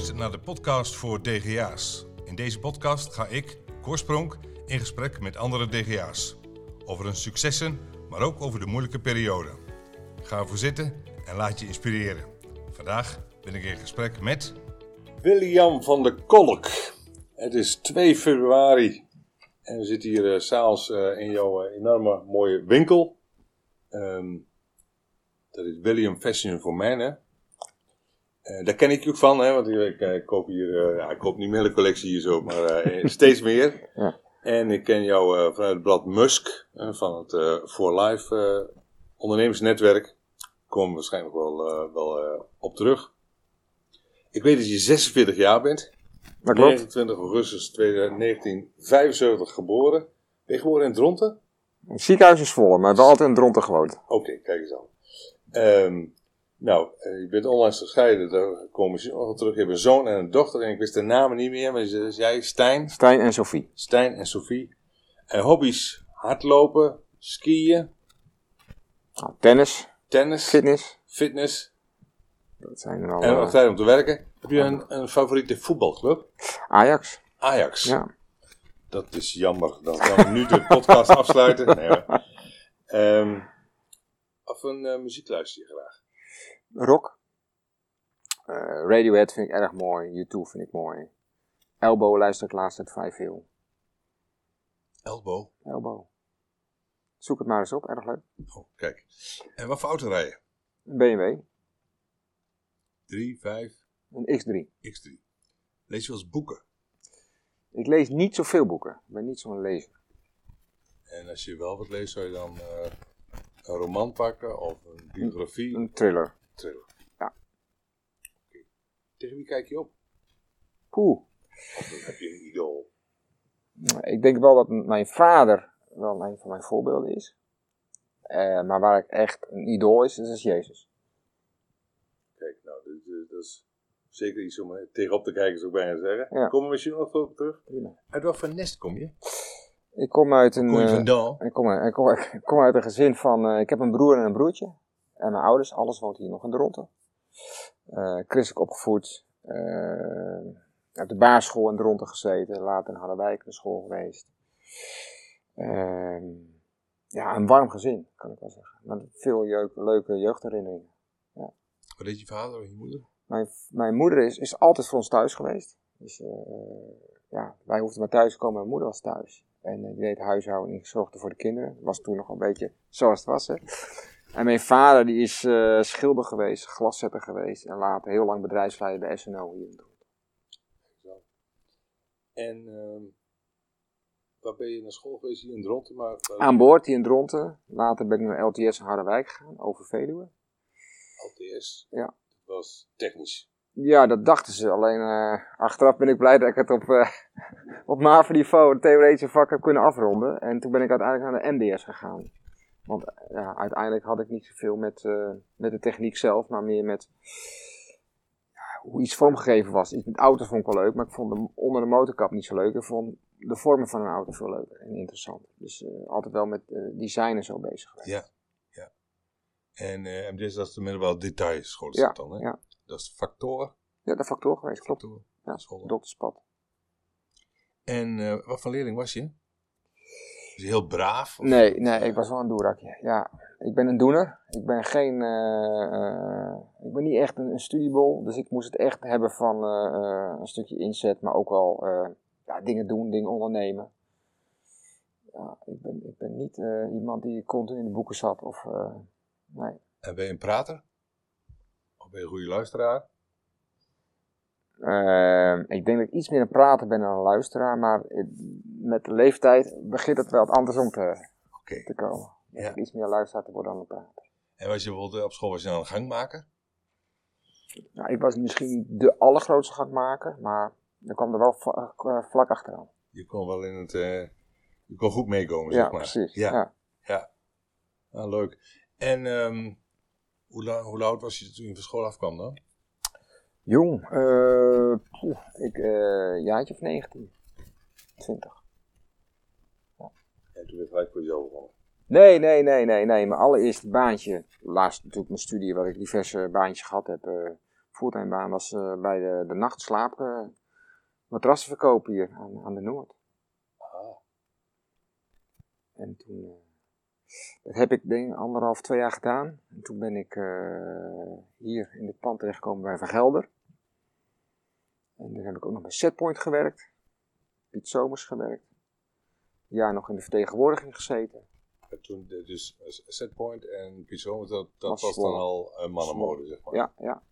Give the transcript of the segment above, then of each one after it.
luistert naar de podcast voor DGA's. In deze podcast ga ik, Korspronk, in gesprek met andere DGA's. Over hun successen, maar ook over de moeilijke periode. Ga ervoor zitten en laat je inspireren. Vandaag ben ik in gesprek met... William van der Kolk. Het is 2 februari en we zitten hier uh, s'avonds uh, in jouw uh, enorme mooie winkel. Um, dat is William Fashion for Men, hè? Daar ken ik ook van, hè? Want ik, ik koop hier, ja, ik koop niet meer de collectie hier zo, maar steeds meer. Ja. En ik ken jou vanuit het blad Musk, van het For Life ondernemersnetwerk. Komen we waarschijnlijk wel, wel op terug. Ik weet dat je 46 jaar bent. Dat klopt. 29 augustus 1975 geboren. Ben je geboren in Dronten? Het ziekenhuis is vol, maar wel altijd in Dronten gewoond. Oké, okay, kijk eens aan. Um, nou, je bent onlangs gescheiden, daar komen ze nog terug. Je hebt een zoon en een dochter en ik wist de namen niet meer, maar dus jij, Stijn? Stijn en Sophie. Stijn en Sophie. En hobby's, hardlopen, skiën. Nou, tennis. Tennis. Fitness. Fitness. Dat zijn er al. En nog tijd om te werken. Heb je een, een favoriete voetbalclub? Ajax. Ajax. Ja. Dat is jammer. Dan kan ik nu de podcast afsluiten. Nee, maar. Um, of een uh, muziek luister je graag? Rock. Uh, Radiohead vind ik erg mooi. U2 vind ik mooi. Elbow luister ik laatst uit vrij veel. Elbow? Elbow. Zoek het maar eens op, erg leuk. Oh, kijk. En wat voor auto rij je? Een BMW. 3, 5? Een X3. X3. Lees je wel eens boeken? Ik lees niet zoveel boeken. Ik ben niet zo'n lezer. En als je wel wat leest, zou je dan uh, een roman pakken of een biografie? Een, een thriller. Ja. Okay. Tegen wie kijk je op? Poeh. Of heb je een idool? Ik denk wel dat mijn vader wel een van mijn voorbeelden is. Uh, maar waar ik echt een idool is, dat is Jezus. Kijk, nou, dat is zeker iets om tegenop te kijken, zou ik bijna zeggen. Ja. Komen we misschien nog op terug? Uit wat voor nest kom je? Ik kom uit een. Kom je uh, vandaan? ik, kom, ik, kom, ik kom uit een gezin van. Uh, ik heb een broer en een broertje. En mijn ouders, alles woont hier nog in Dronten. Uh, christelijk opgevoed. op de basisschool in Dronten gezeten. Later in Harderwijk naar school geweest. Ehm, ja, een warm gezin, kan ik wel zeggen. Met veel jeuk, leuke jeugdherinneringen. Ja. Wat deed je vader en je moeder? Mijn, mijn moeder is, is altijd voor ons thuis geweest. Dus uh, ja, wij hoefden maar thuis te komen, mijn moeder was thuis. En uh, die deed huishouden en zorgde voor de kinderen. Dat was toen nog een beetje zoals het was. Hè. En mijn vader die is uh, schilder geweest, glaszetter geweest. En later heel lang bedrijfsleider bij SNO hier in Dronten. Zo. En ehm, waar ben je naar school geweest hier in Dronten? Maar, Aan boord hier in Dronten. Later ben ik naar LTS in Harderwijk gegaan, over Veluwe. LTS? Ja was technisch. Ja, dat dachten ze. Alleen uh, achteraf ben ik blij dat ik het op, uh, op MAVO-niveau, de theoretische vak, heb kunnen afronden. En toen ben ik uiteindelijk naar de MBS gegaan. Want uh, ja, uiteindelijk had ik niet zoveel met, met de techniek zelf, maar meer met ja, hoe iets vormgegeven was. Iets met auto's vond ik wel leuk, maar ik vond de, onder de motorkap niet zo leuk. Ik vond de vormen van een auto veel leuker en interessant. Dus altijd wel met design en zo bezig geweest. Ja. En uh, MDS, dat is de middelbare detailschool ja, dan, hè? Ja. Dat is de factoren. Ja, de factor geweest, klopt. Factoren. Ja, dokterspad. En uh, wat voor leerling was je? Heel braaf? Of? Nee, nee, ik was wel een doerakje. Ja, ik ben een doener. Ik ben geen, uh, ik ben niet echt een, een studiebol. Dus ik moest het echt hebben van een stukje inzet, maar ook wel ja, dingen doen, dingen ondernemen. Ja, ik ben, ik ben niet iemand die continu in de boeken zat of... Nee. En ben je een prater? Of ben je een goede luisteraar? Uh, ik denk dat ik iets meer een prater ben dan een luisteraar, maar met de leeftijd begint het wel andersom te, okay. te komen. Ja. Ik iets meer luisteraar te worden dan een prater. En was je bijvoorbeeld op school was je dan een gangmaker? Nou, ik was misschien niet de allergrootste gangmaker, maar er kwam er wel vlak achteraan. Je kon wel in het, uh, je kon goed meekomen, ja, zeg maar. Precies. Ja, ja. ja. Ah, leuk. En um, hoe, hoe oud was je toen je van school afkwam dan? Jong, uh, poeh, ik, uh, jaartje of 19, 20. Werd gelijk voor jezelf begonnen? Nee, nee, nee, nee, nee. Mijn allereerste baantje, laatst natuurlijk mijn studie waar ik diverse baantjes gehad heb, uh, fulltime baan was eh, bij de, de nachtslaap eh matrassenverkoop hier aan, aan de Noord. Ah, En toen, dat heb ik denk anderhalf, twee jaar gedaan. En toen ben ik hier in dit pand terechtgekomen bij Van Gelder. En dan heb ik ook nog bij Setpoint gewerkt. Piet Somers gewerkt. Jaar nog in de vertegenwoordiging gezeten. en toen dus eh, Setpoint en Pizzo, dat, dat Was was, dan al een mannenmode, zeg maar. Ja, ja.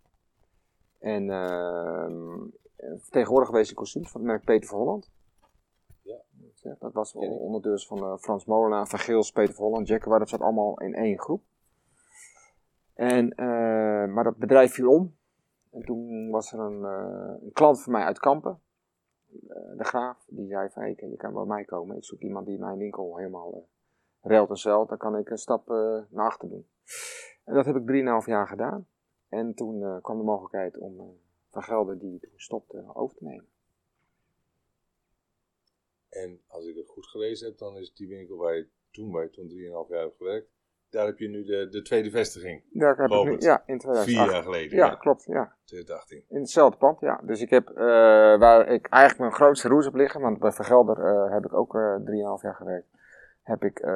En ehm vertegenwoordiger geweest in kostuums van het merk Peter van Holland. Ja. Dat was onderdeurs van eh, Frans Molenaar, Van Geels, Peter van Holland, Jacquard. Dat zat allemaal in één groep. En, eh, maar dat bedrijf viel om. En toen was er een, eh, een klant van mij uit Kampen, eh, de Graaf, die zei van, hey, je kan bij mij komen. Ik zoek iemand die mijn winkel helemaal eh ruilt en zeilt. Dan kan ik een stap eh, naar achter doen. En dat heb ik 3,5 jaar gedaan. En toen eh, kwam de mogelijkheid om eh, Van Gelder, die toen stopte, over te nemen. En als ik het goed gelezen heb, dan is die winkel waar je toen, waar toen 3,5 jaar hebt gewerkt, daar heb je nu de, de tweede vestiging. Daar heb ik nu, ja, in Vier 2008. jaar geleden. Ja, klopt, ja. 2018. In hetzelfde pand, ja. Dus ik heb, eh, waar ik eigenlijk mijn grootste roes op liggen, want bij Vergelder eh heb ik ook eh 3,5 jaar gewerkt, heb ik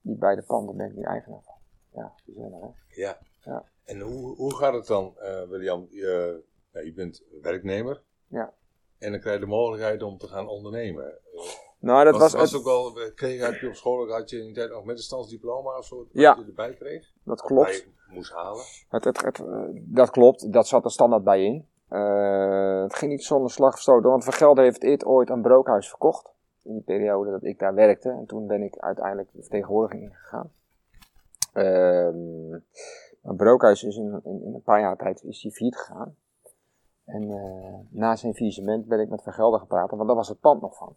die beide panden ben ik nu eigenaar van. Ja, bijzonder hè. Ja. Ja. En hoe, hoe gaat het dan, William? Je, nou, je bent werknemer. Ja. En dan krijg je de mogelijkheid om te gaan ondernemen. Eh, Nou, dat was, was, ook wel, kreeg, heb je op school, had je in die tijd nog middenstandsdiploma of zo, Ja. je erbij kreeg? dat klopt. je moest halen. Het, het, het, eh, dat klopt, dat zat er standaard bij in. Eh, het ging niet zonder slag of stoot, want Vergelder heeft het ooit een brookhuis verkocht. In die periode dat ik daar werkte. En toen ben ik uiteindelijk de vertegenwoordiging ingegaan. Ehm maar brookhuis is in, in, in een paar jaar tijd is die failliet gegaan. En eh, na zijn faillissement ben ik met Vergelder gepraat, want daar was het pand nog van.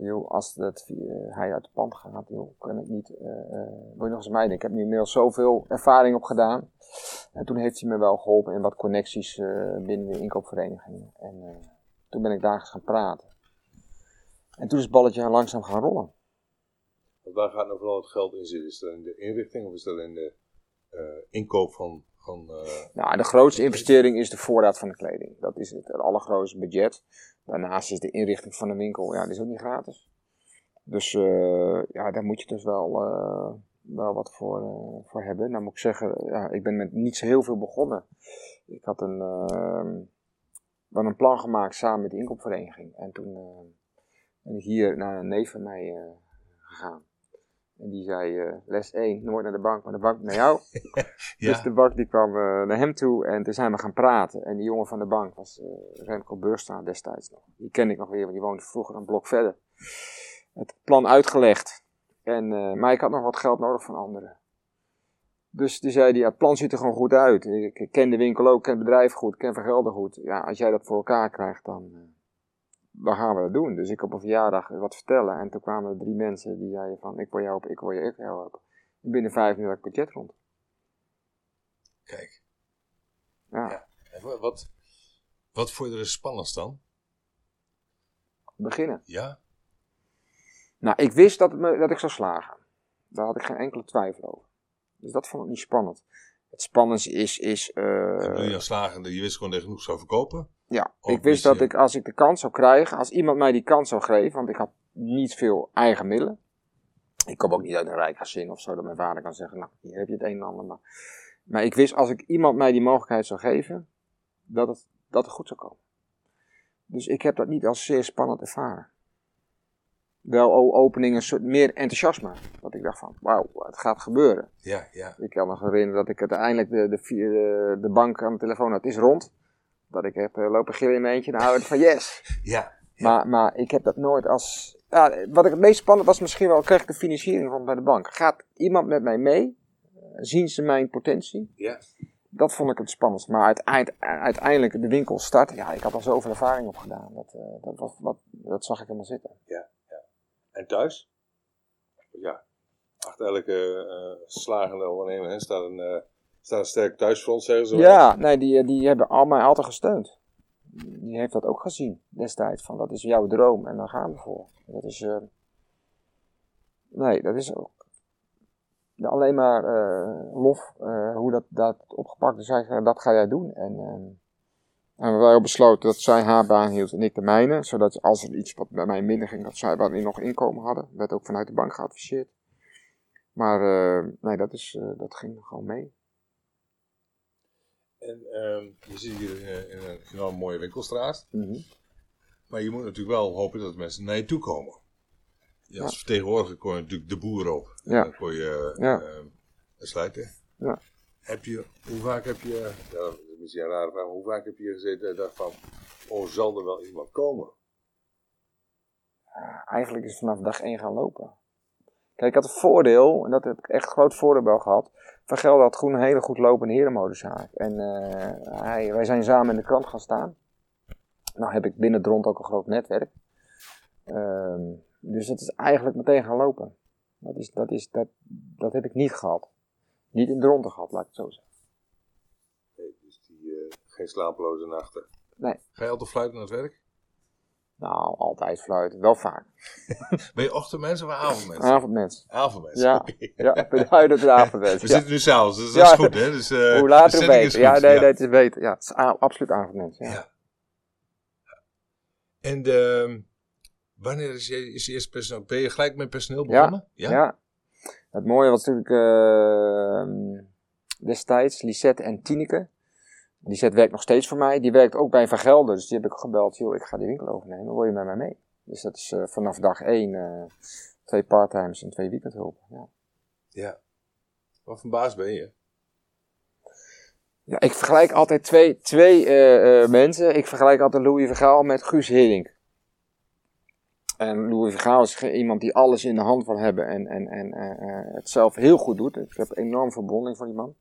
Joh, als dat, hij uit het pand gaat, joh, kan ik niet. wil je nog eens meiden? Ik heb nu inmiddels zoveel ervaring opgedaan. En toen heeft hij me wel geholpen in wat connecties eh, binnen de inkoopvereniging. En toen ben ik daar eens gaan praten. En toen is het balletje langzaam gaan rollen. Waar gaat nou vooral het geld in zitten? Is dat in de inrichting of is dat in de inkoop van... eh, Nou, de grootste investering is de voorraad van de kleding. Dat is het, allergrootste budget. Daarnaast is de inrichting van de winkel, ja, die is ook niet gratis. Dus eh, ja, daar moet je dus wel, eh, wel wat voor, voor hebben. Nou moet ik zeggen, ja, ik ben met niet zo heel veel begonnen. Ik had een, een plan gemaakt samen met de inkoopvereniging. En toen ben ik hier naar een neef van mij gegaan. En die zei, eh, les 1, nooit naar de bank, maar de bank naar jou. Dus de bank die kwam eh, naar hem toe en toen zijn we gaan praten. En die jongen van de bank was eh, Remco Beurstra destijds nog. Die ken ik nog weer, want die woonde vroeger een blok verder. Het plan uitgelegd. En, maar ik had nog wat geld nodig van anderen. Dus die zei hij, ja, het plan ziet er gewoon goed uit. Ik, ken de winkel ook, ken het bedrijf goed, ken Vergelder goed. Ja, als jij dat voor elkaar krijgt, dan, dan gaan we dat doen. Dus ik op een verjaardag wat vertellen. En toen kwamen er drie mensen die zeiden van, ik wil jou helpen, ik wil je, ik wil jou helpen. En binnen vijf minuten had ik budget rond. Kijk. Ja. Ja. En wa- wat, wat vond je er spannendst dan? beginnen. Ja? Nou, ik wist dat, me, dat ik zou slagen. Daar had ik geen enkele twijfel over. Dus dat vond ik niet spannend. Het spannendste is, is eh, En je als slagende, je wist gewoon dat je genoeg zou verkopen? Ja, ik wist dat ik als ik de kans zou krijgen, als iemand mij die kans zou geven, want ik had niet veel eigen middelen. Ik kom ook niet uit een rijk gezin of zo, dat mijn vader kan zeggen, nou, hier heb je het een en ander. Maar, maar ik wist, als ik iemand mij die mogelijkheid zou geven, dat het, dat het goed zou komen. Dus ik heb dat niet als zeer spannend ervaren. Wel o- opening een soort meer enthousiasme. Dat ik dacht van, wauw, het gaat gebeuren. Ja, ja. Ik kan me nog herinneren dat ik uiteindelijk de, de, de bank aan de telefoon had, het is rond. Dat ik heb eh, lopen gillen in mijn eentje, dan hou ik van yes. Ja. Maar, maar ik heb dat nooit als... Ja, wat ik het meest spannend was misschien wel, krijg ik de financiering van bij de bank. Gaat iemand met mij mee? Eh, Zien ze mijn potentie? Ja. Dat vond ik het spannendst. Maar uiteind- uiteindelijk de winkel starten, ja, ik had al zoveel ervaring opgedaan. Dat, eh, dat, dat, dat zag ik helemaal zitten. En thuis? Ja. Achter elke eh, slagende ondernemer staat, een, eh, staat een sterk thuisfront, zeggen ze. wel. Ja, nee, die, die hebben al mij altijd gesteund. Die heeft dat ook gezien destijds. Van dat is jouw droom en daar gaan we voor. Dat is. eh, nee, dat is ook. alleen maar eh, lof eh, hoe dat, dat opgepakt is. Dat ga jij doen. En, ehm, en we hebben wel besloten dat zij haar baan hield en ik de mijne. Zodat als er iets wat bij mij minder ging, dat zij wat nog inkomen hadden. Werd ook vanuit de bank geadviseerd. Maar eh, nee, dat, is, eh, dat ging gewoon mee. En ehm, je zit hier in, in een enorm mooie winkelstraat. Mhm. Maar je moet natuurlijk wel hopen dat mensen naar je toe komen. Ja, als vertegenwoordiger kon je natuurlijk de boer op. Ja. Dan kon je Ja. ehm, sluiten. Ja. Heb je, hoe vaak heb je, ja, dat is misschien een rare vraag, maar hoe vaak heb je gezeten en dacht van, oh zal er wel iemand komen? eigenlijk is het vanaf dag 1 gaan lopen. Kijk, ik had een voordeel, en dat heb ik echt groot voordeel bij gehad. Van Gelder had gewoon een hele goed lopende herenmodezaak. En eh, hij, wij zijn samen in de krant gaan staan. Nou heb ik binnen Dront ook een groot netwerk. Ehm, dus dat is eigenlijk meteen gaan lopen. Dat, is, dat, is, dat, dat heb ik niet gehad. Niet in Dronten gehad, laat ik het zo zeggen. Nee, dus die, eh, geen slapeloze nachten. Nee. Ga je altijd fluiten naar het werk? Nou, altijd fluiten. Wel vaak. Ben je ochtendmens of avondmens? Avondmens. Avondmens. Ja, oké. ja, ik ben duidelijk een avondmens. We Ja. zitten nu s'avonds, dus dat Ja. is goed hè? Dus, eh, Hoe later hoe beter. Ja, nee, nee, het is beter. Ja, het is absoluut avondmens. Ja. Ja. En de, wanneer is je, is je eerst personeel? Ben je gelijk met personeel begonnen? Ja. Het mooie was natuurlijk ehm, destijds Lisette en Tineke. Lisette werkt nog steeds voor mij. Die werkt ook bij Van Gelder. Dus die heb ik gebeld. Joh, ik ga die winkel overnemen. Wil je met mij mee? Dus dat is eh, vanaf dag één eh, twee parttimes en twee weekendhulpen. Ja. ja. Wat voor baas ben je? Ja, ik vergelijk altijd twee, twee eh, mensen. Ik vergelijk altijd Louis Vergaal met Guus Hiddink. En Louis Vergaal is iemand die alles in de hand wil hebben en, en, en eh, eh, het zelf heel goed doet. Ik heb enorm verbonding voor die man.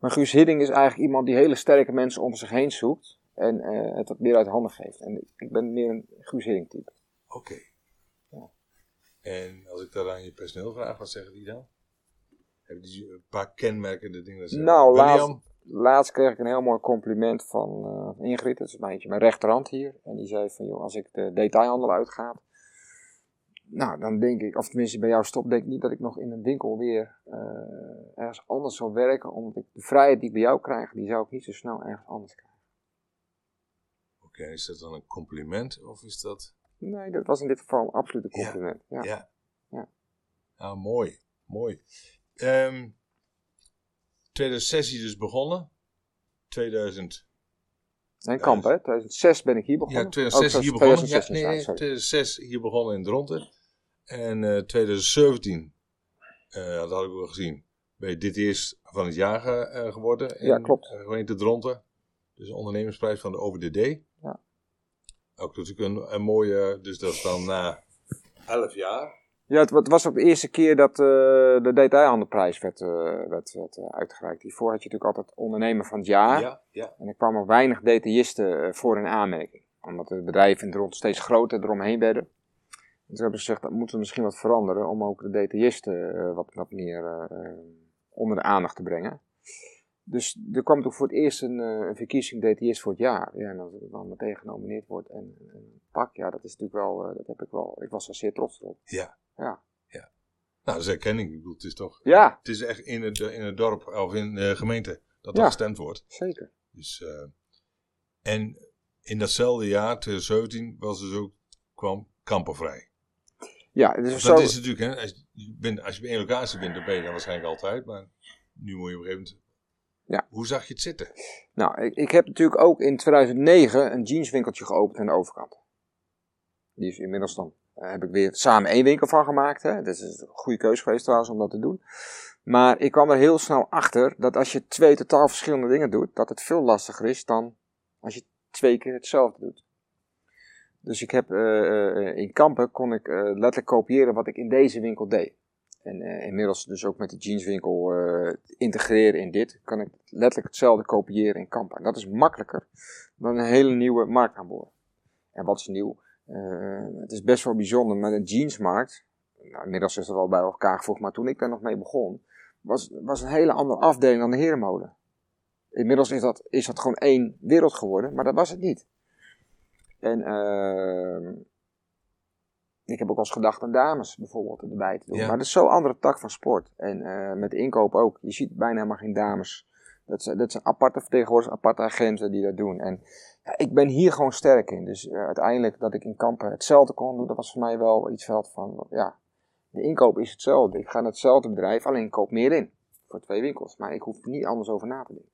Maar Guus Hiddink is eigenlijk iemand die hele sterke mensen om zich heen zoekt en eh, het wat meer uit handen geeft. En ik ben meer een Guus Hiddink type. Oké. En als ik dat aan je personeel vraag, wat zeggen die dan? Hebben die een paar kenmerkende dingen? zeggen? Nou, laatst, laatst kreeg ik een heel mooi compliment van Ingrid, dat is beetje mijn rechterhand hier. En die zei van, joh, als ik de detailhandel uitga, nou, dan denk ik, of tenminste bij jou stop, denk ik niet dat ik nog in een winkel weer eh, ergens anders zal werken, omdat ik de vrijheid die ik bij jou krijg, die zou ik niet zo snel ergens anders krijgen. Oké, is dat dan een compliment of is dat... Nee, dat was in dit geval een absolute compliment. Ja. Ja. Ja. Ah, mooi. Mooi. Ehm 2006 is dus begonnen. 2000... En Kamp, hè? 2006 ben ik hier Ja, begonnen. 2006 Oh, hier begonnen. Ja, 2016, nee, ja, nee, sorry. 2006 hier begonnen in Dronten. En eh 2017, eh, dat had ik wel gezien, ben je dit eerst van het jaar eh, geworden. In, Ja, klopt. eh, gemeente Dronten. Dus ondernemersprijs van de OVDD. Ja. Ook natuurlijk een, een mooie, dus dat is dan na 11 jaar. Ja, het, wa- het was ook de eerste keer dat eh, de detailhandelprijs werd, eh, werd, werd eh, uitgereikt. Hiervoor had je natuurlijk altijd ondernemer van het jaar. Ja, ja. En er kwamen weinig detailisten voor in aanmerking. Omdat de bedrijven in de rond steeds groter eromheen werden. En toen hebben ze gezegd, dat moeten we misschien wat veranderen. Om ook de detailisten wat, wat meer onder de aandacht te brengen. Dus er kwam toen voor het eerst een, eh, een verkiezing detailist voor het jaar. Ja, en als het dan meteen genomineerd wordt en en een pak, ja, dat is natuurlijk wel, eh, dat heb ik wel, ik was er zeer trots op. Ja. Ja. Nou, dat is erkenning. Ik bedoel, het is toch... Ja. Het is echt in het, in het dorp of in de gemeente dat Ja. gestemd wordt. Zeker. Dus, eh, en in datzelfde jaar, 2017, was dus ook, kwam kampervrij. Ja, dus Want zo, dat is natuurlijk, hè, als, je bent, als je bij één locatie bent, dan ben je dan waarschijnlijk altijd. Maar nu moet je op een gegeven moment... Ja. Hoe zag je het zitten? Nou, ik, ik heb natuurlijk ook in 2009 een jeanswinkeltje geopend aan de overkant. Die is inmiddels dan, daar heb ik weer samen één winkel van gemaakt. Hè. Dat is een goede keuze geweest trouwens om dat te doen. Maar ik kwam er heel snel achter dat als je twee totaal verschillende dingen doet, dat het veel lastiger is dan als je twee keer hetzelfde doet. Dus ik heb eh, eh, in Kampen kon ik eh, letterlijk kopiëren wat ik in deze winkel deed. En eh, inmiddels dus ook met de jeanswinkel eh, integreren in dit, kan ik letterlijk hetzelfde kopiëren in Kampen. En dat is makkelijker dan een hele nieuwe markt aanboren. En wat is nieuw? Eh, het is best wel bijzonder, maar een jeansmarkt, nou, inmiddels is dat al bij elkaar gevoegd, maar toen ik daar nog mee begon, was, was een hele andere afdeling dan de herenmode. Inmiddels is dat, is dat gewoon één wereld geworden, maar dat was het niet. En ehm, ik heb ook als gedacht aan dames bijvoorbeeld erbij te doen. Ja. Maar dat is zo'n andere tak van sport. En eh, met inkoop ook. Je ziet bijna helemaal geen dames. Dat zijn, dat zijn aparte vertegenwoordigers, aparte agenten die dat doen. En ja, ik ben hier gewoon sterk in. Dus eh, uiteindelijk dat ik in kampen hetzelfde kon doen, dat was voor mij wel iets veld van, ja, de inkoop is hetzelfde. Ik ga naar hetzelfde bedrijf, alleen ik koop meer in. Voor twee winkels. Maar ik hoef er niet anders over na te denken.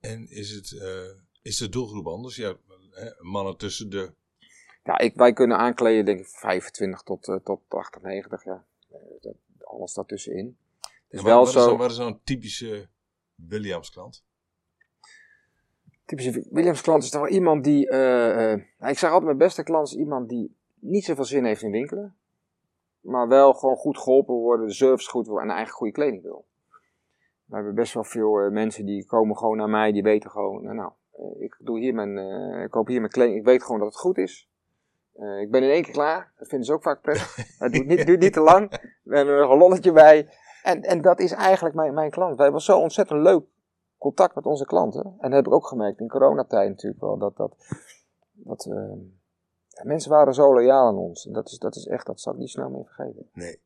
En is, het, eh, is de doelgroep anders? Ja, mannen tussen de... Ja, ik, wij kunnen aankleden denk ik 25 tot, eh, tot 80, 90, ja. Eh, dat, alles daartussenin. Ja, wel wat, zo... Is dan, wat is dan een typische Williams klant? typische Williams klant is toch wel iemand die. eh, nou, ik zeg altijd: mijn beste klant is iemand die niet zoveel zin heeft in winkelen. Maar wel gewoon goed geholpen worden, de service goed wil en eigen goede kleding wil. We hebben best wel veel mensen die komen gewoon naar mij, die weten gewoon, nou, ik, doe hier mijn, ik koop hier mijn kleding, ik weet gewoon dat het goed is. Eh, ik ben in één keer klaar, dat vinden ze ook vaak prettig. Het duurt niet, duurt niet te lang, we hebben er nog een lolletje bij. En, en dat is eigenlijk mijn, mijn klant. Wij hebben zo ontzettend leuk contact met onze klanten. En dat heb ik ook gemerkt in coronatijd natuurlijk wel. Dat, dat, dat eh, mensen waren zo loyaal aan ons. En dat is, dat is echt, dat zal ik niet snel meer vergeten. Nee.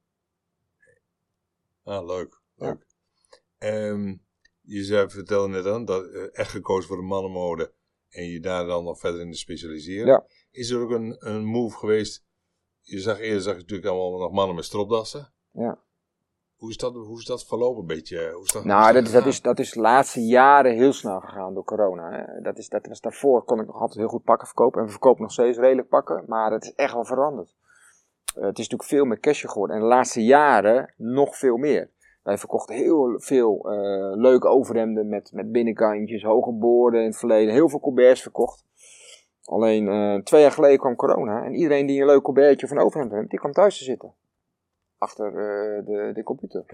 Ah, leuk. leuk. Ehm, je zei, vertelde net aan dat eh, echt gekozen voor de mannenmode en je daar dan nog verder in te specialiseren. Ja. Is er ook een, een move geweest? Je zag eerder zag je natuurlijk allemaal nog mannen met stropdassen. Ja. Hoe is dat, hoe is dat verlopen een beetje? Hoe is dat, Nou, dat is, dat, is, dat is de laatste jaren heel snel gegaan door corona. Hè. Dat, is, dat was daarvoor kon ik nog altijd heel goed pakken verkopen. En we verkopen nog steeds redelijk pakken. Maar het is echt wel veranderd. Eh, het is natuurlijk veel meer cashje geworden. En de laatste jaren nog veel meer. Wij verkochten heel veel eh, leuke overhemden met, met binnenkantjes, hoge boorden in het verleden. Heel veel colberts verkocht. Alleen eh, twee jaar geleden kwam corona. En iedereen die een leuk colbertje een overhemd heeft, die kwam thuis te zitten. Achter eh, de, de computer.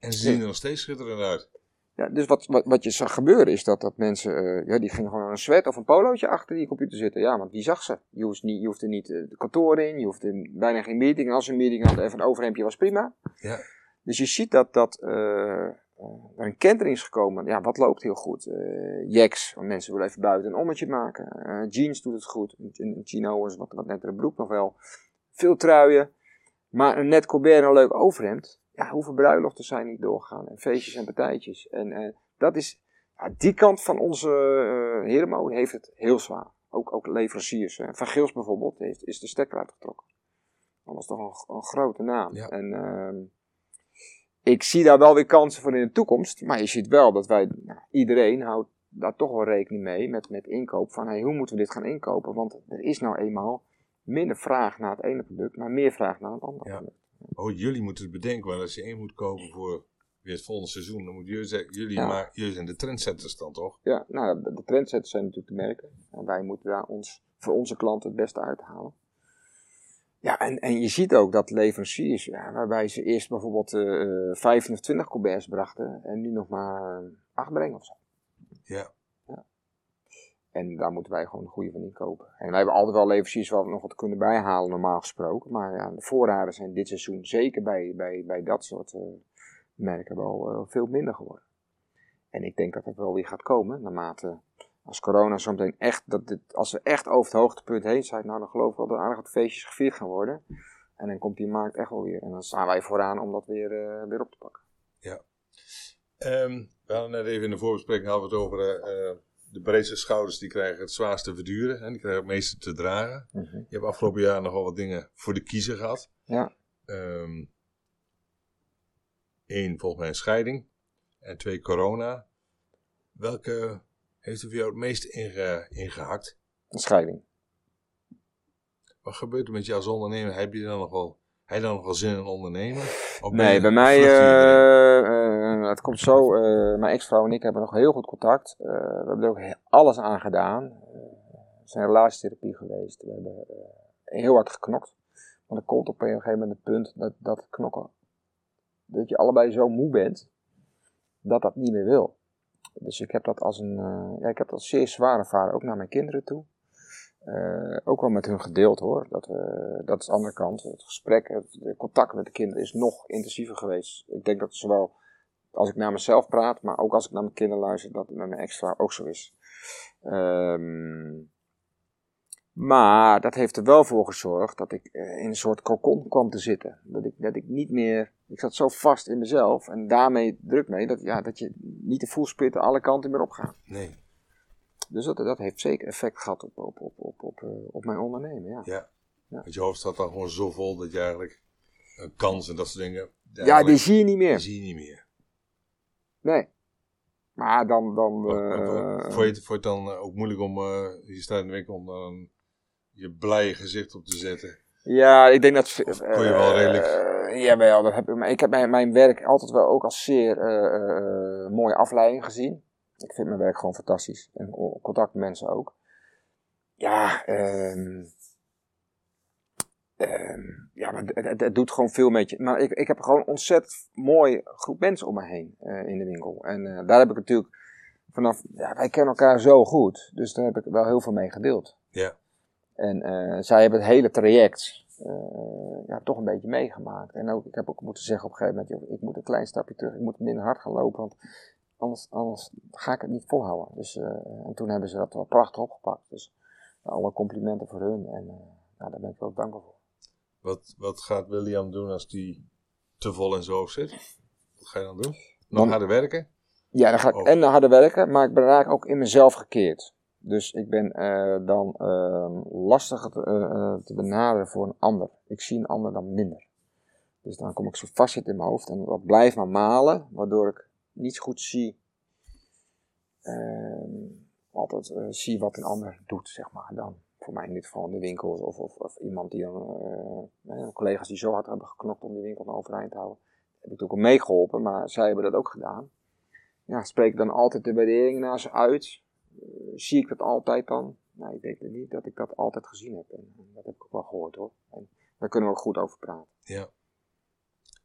En ze zien er nog steeds schitterend uit. Ja, dus wat, wat, wat je zag gebeuren is dat, dat mensen, eh, ja, die gingen gewoon een sweat of een polootje achter die computer zitten. Ja, want wie zag ze? Je, hoeft niet, je hoefde niet de kantoor in, je hoefde bijna geen meeting. En als een meeting had, even een overhemdje was prima. Ja. Dus je ziet dat, dat eh, er een kentering is gekomen. Ja, wat loopt heel goed? Eh jacks, want mensen willen even buiten een ommetje maken. Eh, jeans doet het goed. Een, chino is wat, wat nettere broek nog wel. Veel truien. Maar een net colbert en een leuk overhemd. Ja, hoeveel bruiloften zijn niet doorgegaan? En feestjes en partijtjes. En dat is, ja, die kant van onze eh herenmode heeft het heel zwaar. Ook, ook leveranciers. hè. Van Gils bijvoorbeeld heeft, is de stekker uitgetrokken. Dat was toch een, een grote naam. Ja. En ehm, ik zie daar wel weer kansen voor in de toekomst. Maar je ziet wel dat wij, nou, iedereen houdt daar toch wel rekening mee met, met inkoop. Van hey, hoe moeten we dit gaan inkopen? Want er is nou eenmaal minder vraag naar het ene product, maar meer vraag naar het andere Ja. product. Oh, jullie moeten het bedenken, want als je één moet kopen voor weer het volgende seizoen, dan moet jullie zeggen, jullie, Ja. maar, jullie zijn de trendsetters dan toch? Ja, nou, de, de trendsetters zijn natuurlijk te merken. En wij moeten daar ons, voor onze klanten het beste uithalen. Ja, en, en je ziet ook dat leveranciers, ja, waarbij ze eerst bijvoorbeeld eh eh, 15 of 20 colberts brachten, en nu nog maar 8 brengen of zo. Ja. En daar moeten wij gewoon een goede van inkopen. En wij hebben altijd wel leveranciers waar we nog wat kunnen bijhalen, normaal gesproken. Maar ja, de voorraden zijn dit seizoen, zeker bij, bij, bij dat soort eh, merken, wel eh, veel minder geworden. En ik denk dat het wel weer gaat komen, naarmate als corona zo meteen echt, dat dit, als we echt over het hoogtepunt heen zijn, nou dan geloof ik wel dat er aardig wat feestjes gevierd gaan worden. En dan komt die markt echt wel weer. En dan staan wij vooraan om dat weer, eh, weer op te pakken. Ehm, we hadden net even in de voorbespreking hadden we het over eh, eh, de breedste schouders die krijgen het zwaarste verduren en die krijgen het meeste te dragen. Je hebt afgelopen jaar nogal wat dingen voor de kiezer gehad. Ja. Eén, volgens mij een scheiding. En twee, corona. Welke heeft er voor jou het meest inge, ingehakt? Een scheiding. Wat gebeurt er met jou als ondernemer? Heb je dan nog wel, heb je dan nog wel zin in ondernemen? Of Nee, bij mij, erin? eh, eh, het komt zo, eh, mijn ex-vrouw en ik hebben nog heel goed contact. Eh, we hebben er ook alles aan gedaan. Eh, we zijn relatietherapie geweest. We hebben eh, heel hard geknokt. Maar er komt op een gegeven moment een punt dat, dat knokken, dat je allebei zo moe bent, dat dat niet meer wil. Dus ik heb dat als een, eh, ja, ik heb dat zeer zwaar ervaren, ook naar mijn kinderen toe. Eh, ook wel met hun gedeeld hoor. Dat, dat is de andere kant. Het gesprek, het contact met de kinderen is nog intensiever geweest. Ik denk dat zowel als ik naar mezelf praat, maar ook als ik naar mijn kinderen luister, dat het met mijn ex-vrouw ook zo is. Ehm, Maar dat heeft er wel voor gezorgd dat ik eh, in een soort cocon kwam te zitten. Dat ik, dat ik niet meer. Ik zat zo vast in mezelf en daarmee druk mee dat, ja, dat je niet de voelsplitten alle kanten meer opgaat. Nee. Dus dat, dat heeft zeker effect gehad op, op, op, op, op, eh, op mijn ondernemen. Ja. Ja. Ja. Want je hoofd staat dan gewoon zo vol dat je eigenlijk een kans en dat soort dingen. ja, die zie je niet die meer. zie je niet meer. Nee. Maar dan. dan eh, Vond je je het dan ook moeilijk om, je staat in de winkel, om dan je blije gezicht op te zetten? Ja, ik denk dat. Of kon je wel redelijk- eh, jawel, dat heb ik. Maar ik heb mijn, mijn werk altijd wel ook als zeer eh, eh, mooie afleiding gezien. Ik vind mijn werk gewoon fantastisch. En contact met mensen ook. Ja, ehm ehm, ja maar het, het, het doet gewoon veel met je. Maar ik, ik heb gewoon een ontzettend mooi groep mensen om me heen in de winkel. En daar heb ik natuurlijk vanaf. Ja, wij kennen elkaar zo goed. Dus daar heb ik wel heel veel mee gedeeld. Ja. En eh, zij hebben het hele traject eh, ja, toch een beetje meegemaakt. En ook, ik heb ook moeten zeggen op een gegeven moment, ik moet een klein stapje terug, ik moet minder hard gaan lopen, want anders, anders ga ik het niet volhouden. Dus, eh, en toen hebben ze dat wel prachtig opgepakt. Dus alle complimenten voor hun en nou, daar ben ik wel dankbaar voor. Wat, wat gaat William doen als die te vol in zijn hoofd zit? Wat ga je dan doen? Nog Dan- harder werken? Ja, dan ga ik Oh. en harder werken, maar ik ben raak ook in mezelf gekeerd. Dus ik ben eh, dan eh, lastiger te, eh, eh, te benaderen voor een ander. Ik zie een ander dan minder. Dus dan kom ik zo vastzitten in mijn hoofd en dat blijft maar malen, waardoor ik niet goed zie, ehm, altijd zie wat een ander doet, zeg maar. Dan voor mij in dit geval in de winkel of, of, of iemand die dan, collega's die zo hard hebben geknokt om die winkel dan overeind te houden. Heb ik natuurlijk ook meegeholpen, maar zij hebben dat ook gedaan ja, spreek dan altijd de waardering naar ze uit? Eh, zie ik dat altijd dan? Nou, ik denk niet dat ik dat altijd gezien heb. En, en dat heb ik ook wel gehoord hoor. En daar kunnen we ook goed over praten. Ja.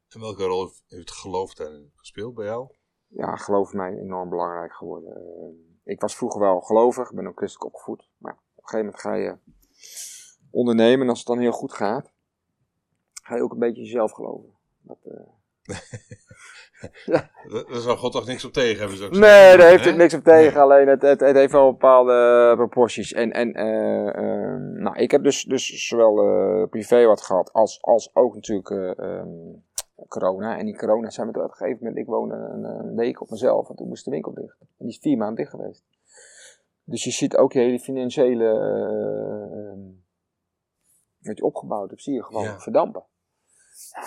En welke rol heeft- geloof daarin gespeeld bij jou? Ja, geloof mij enorm belangrijk geworden. Eh, ik was vroeger wel gelovig, ben ook christelijk opgevoed. Maar op een gegeven moment ga je ondernemen en als het dan heel goed gaat, ga je ook een beetje jezelf geloven. Dat, eh, Daar daar zou God toch niks op tegen hebben? Ik Nee, daar heeft het niks op tegen. Alleen het, het, het heeft wel bepaalde proporties. En, en eh, eh, nou, ik heb dus, dus zowel eh, privé wat gehad als, als ook natuurlijk eh, ehm, corona. En die corona zijn we op een gegeven moment, ik woonde een, een week op mezelf en toen moest de winkel dicht. En die is vier maanden dicht geweest. Dus je ziet ook je hele financiële, eh, ehm, wat je opgebouwd hebt, zie je gewoon Ja. verdampen.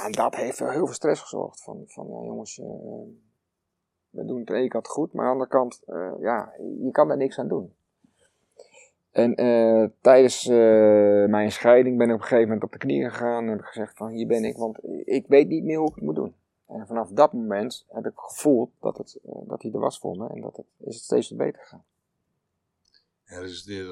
En dat heeft heel veel stress gezorgd. Van, van ja, jongens, eh, we doen het ene kant goed, maar aan de andere kant, eh, ja, je kan daar niks aan doen. En eh, tijdens eh, mijn scheiding ben ik op een gegeven moment op de knieën gegaan en heb ik gezegd van hier ben ik, want ik weet niet meer hoe ik het moet doen. En vanaf dat moment heb ik gevoeld dat, het, eh, dat hij er was voor me en dat het, is het steeds beter gegaan. En resulteerde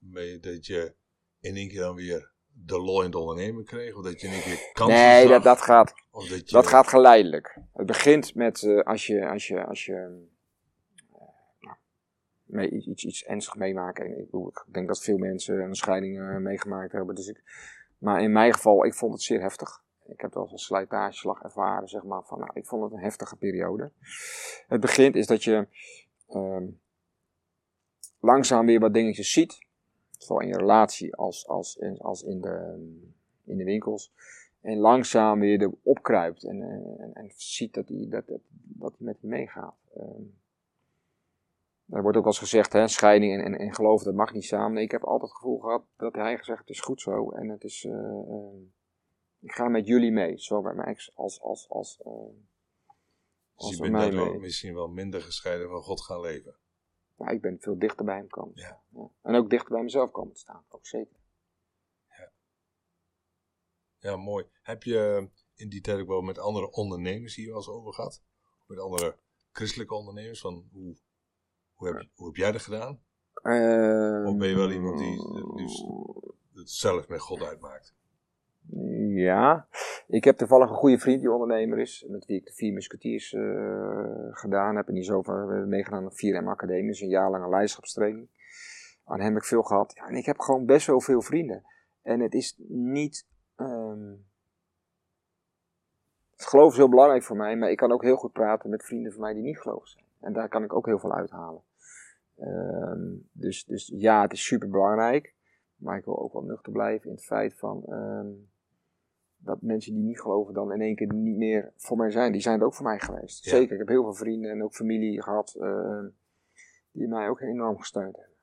dat dat je in één keer dan weer de lol in het ondernemen kreeg? Of dat je één keer kansen nee, zag? dat, dat, gaat, Of dat, je, dat gaat geleidelijk. Het begint met eh, als je, als je, als je nou, mee, iets, iets, ernstigs meemaakt. En ik, ik denk dat veel mensen een scheiding eh, meegemaakt hebben. Dus ik, maar in mijn geval, ik vond het zeer heftig. Ik heb wel een slijtageslag ervaren, zeg maar. Van, nou, ik vond het een heftige periode. Het begint is dat je ehm, langzaam weer wat dingetjes ziet. Zowel in je relatie als, als, in, als in, de, in de winkels. En langzaam weer erop opkruipt. En, en, en ziet dat hij dat, dat, met je meegaat. Ehm, er wordt ook wel eens gezegd, hè, scheiding en, en, en geloof, dat mag niet samen. Nee, ik heb altijd het gevoel gehad dat hij gezegd, het is goed zo. En het is, eh, eh, ik ga met jullie mee. Zowel bij mijn ex als, als, als, eh, Dus als je bent mij mee. misschien wel minder gescheiden van God gaan leven. Ja, ik ben veel dichter bij hem komen Ja. staan. Ja. En ook dichter bij mezelf komen te staan, ook zeker. Ja, mooi. Heb je in die tijd ook wel met andere ondernemers hier wel eens over gehad? Met andere christelijke ondernemers? Van hoe, hoe, heb, hoe heb jij dat gedaan? Of ben je wel iemand die het liefst het zelf met God uitmaakt? Ja, ik heb toevallig een goede vriend die ondernemer is, met wie ik de vier musketiers eh, gedaan heb. En die is over meegedaan aan de 4M Academie, dus een jaar lange leiderschapstraining. Aan hem heb ik veel gehad. Ja, en ik heb gewoon best wel veel vrienden. En het is niet. ehm, het geloof is heel belangrijk voor mij, maar ik kan ook heel goed praten met vrienden van mij die niet gelovig zijn. En daar kan ik ook heel veel uithalen. Ehm, dus, dus ja, het is super belangrijk. Maar ik wil ook wel nuchter blijven in het feit van ehm, dat mensen die niet geloven dan in één keer niet meer voor mij zijn. Die zijn er ook voor mij geweest. Ja. Zeker, ik heb heel veel vrienden en ook familie gehad eh, die mij ook enorm gesteund hebben.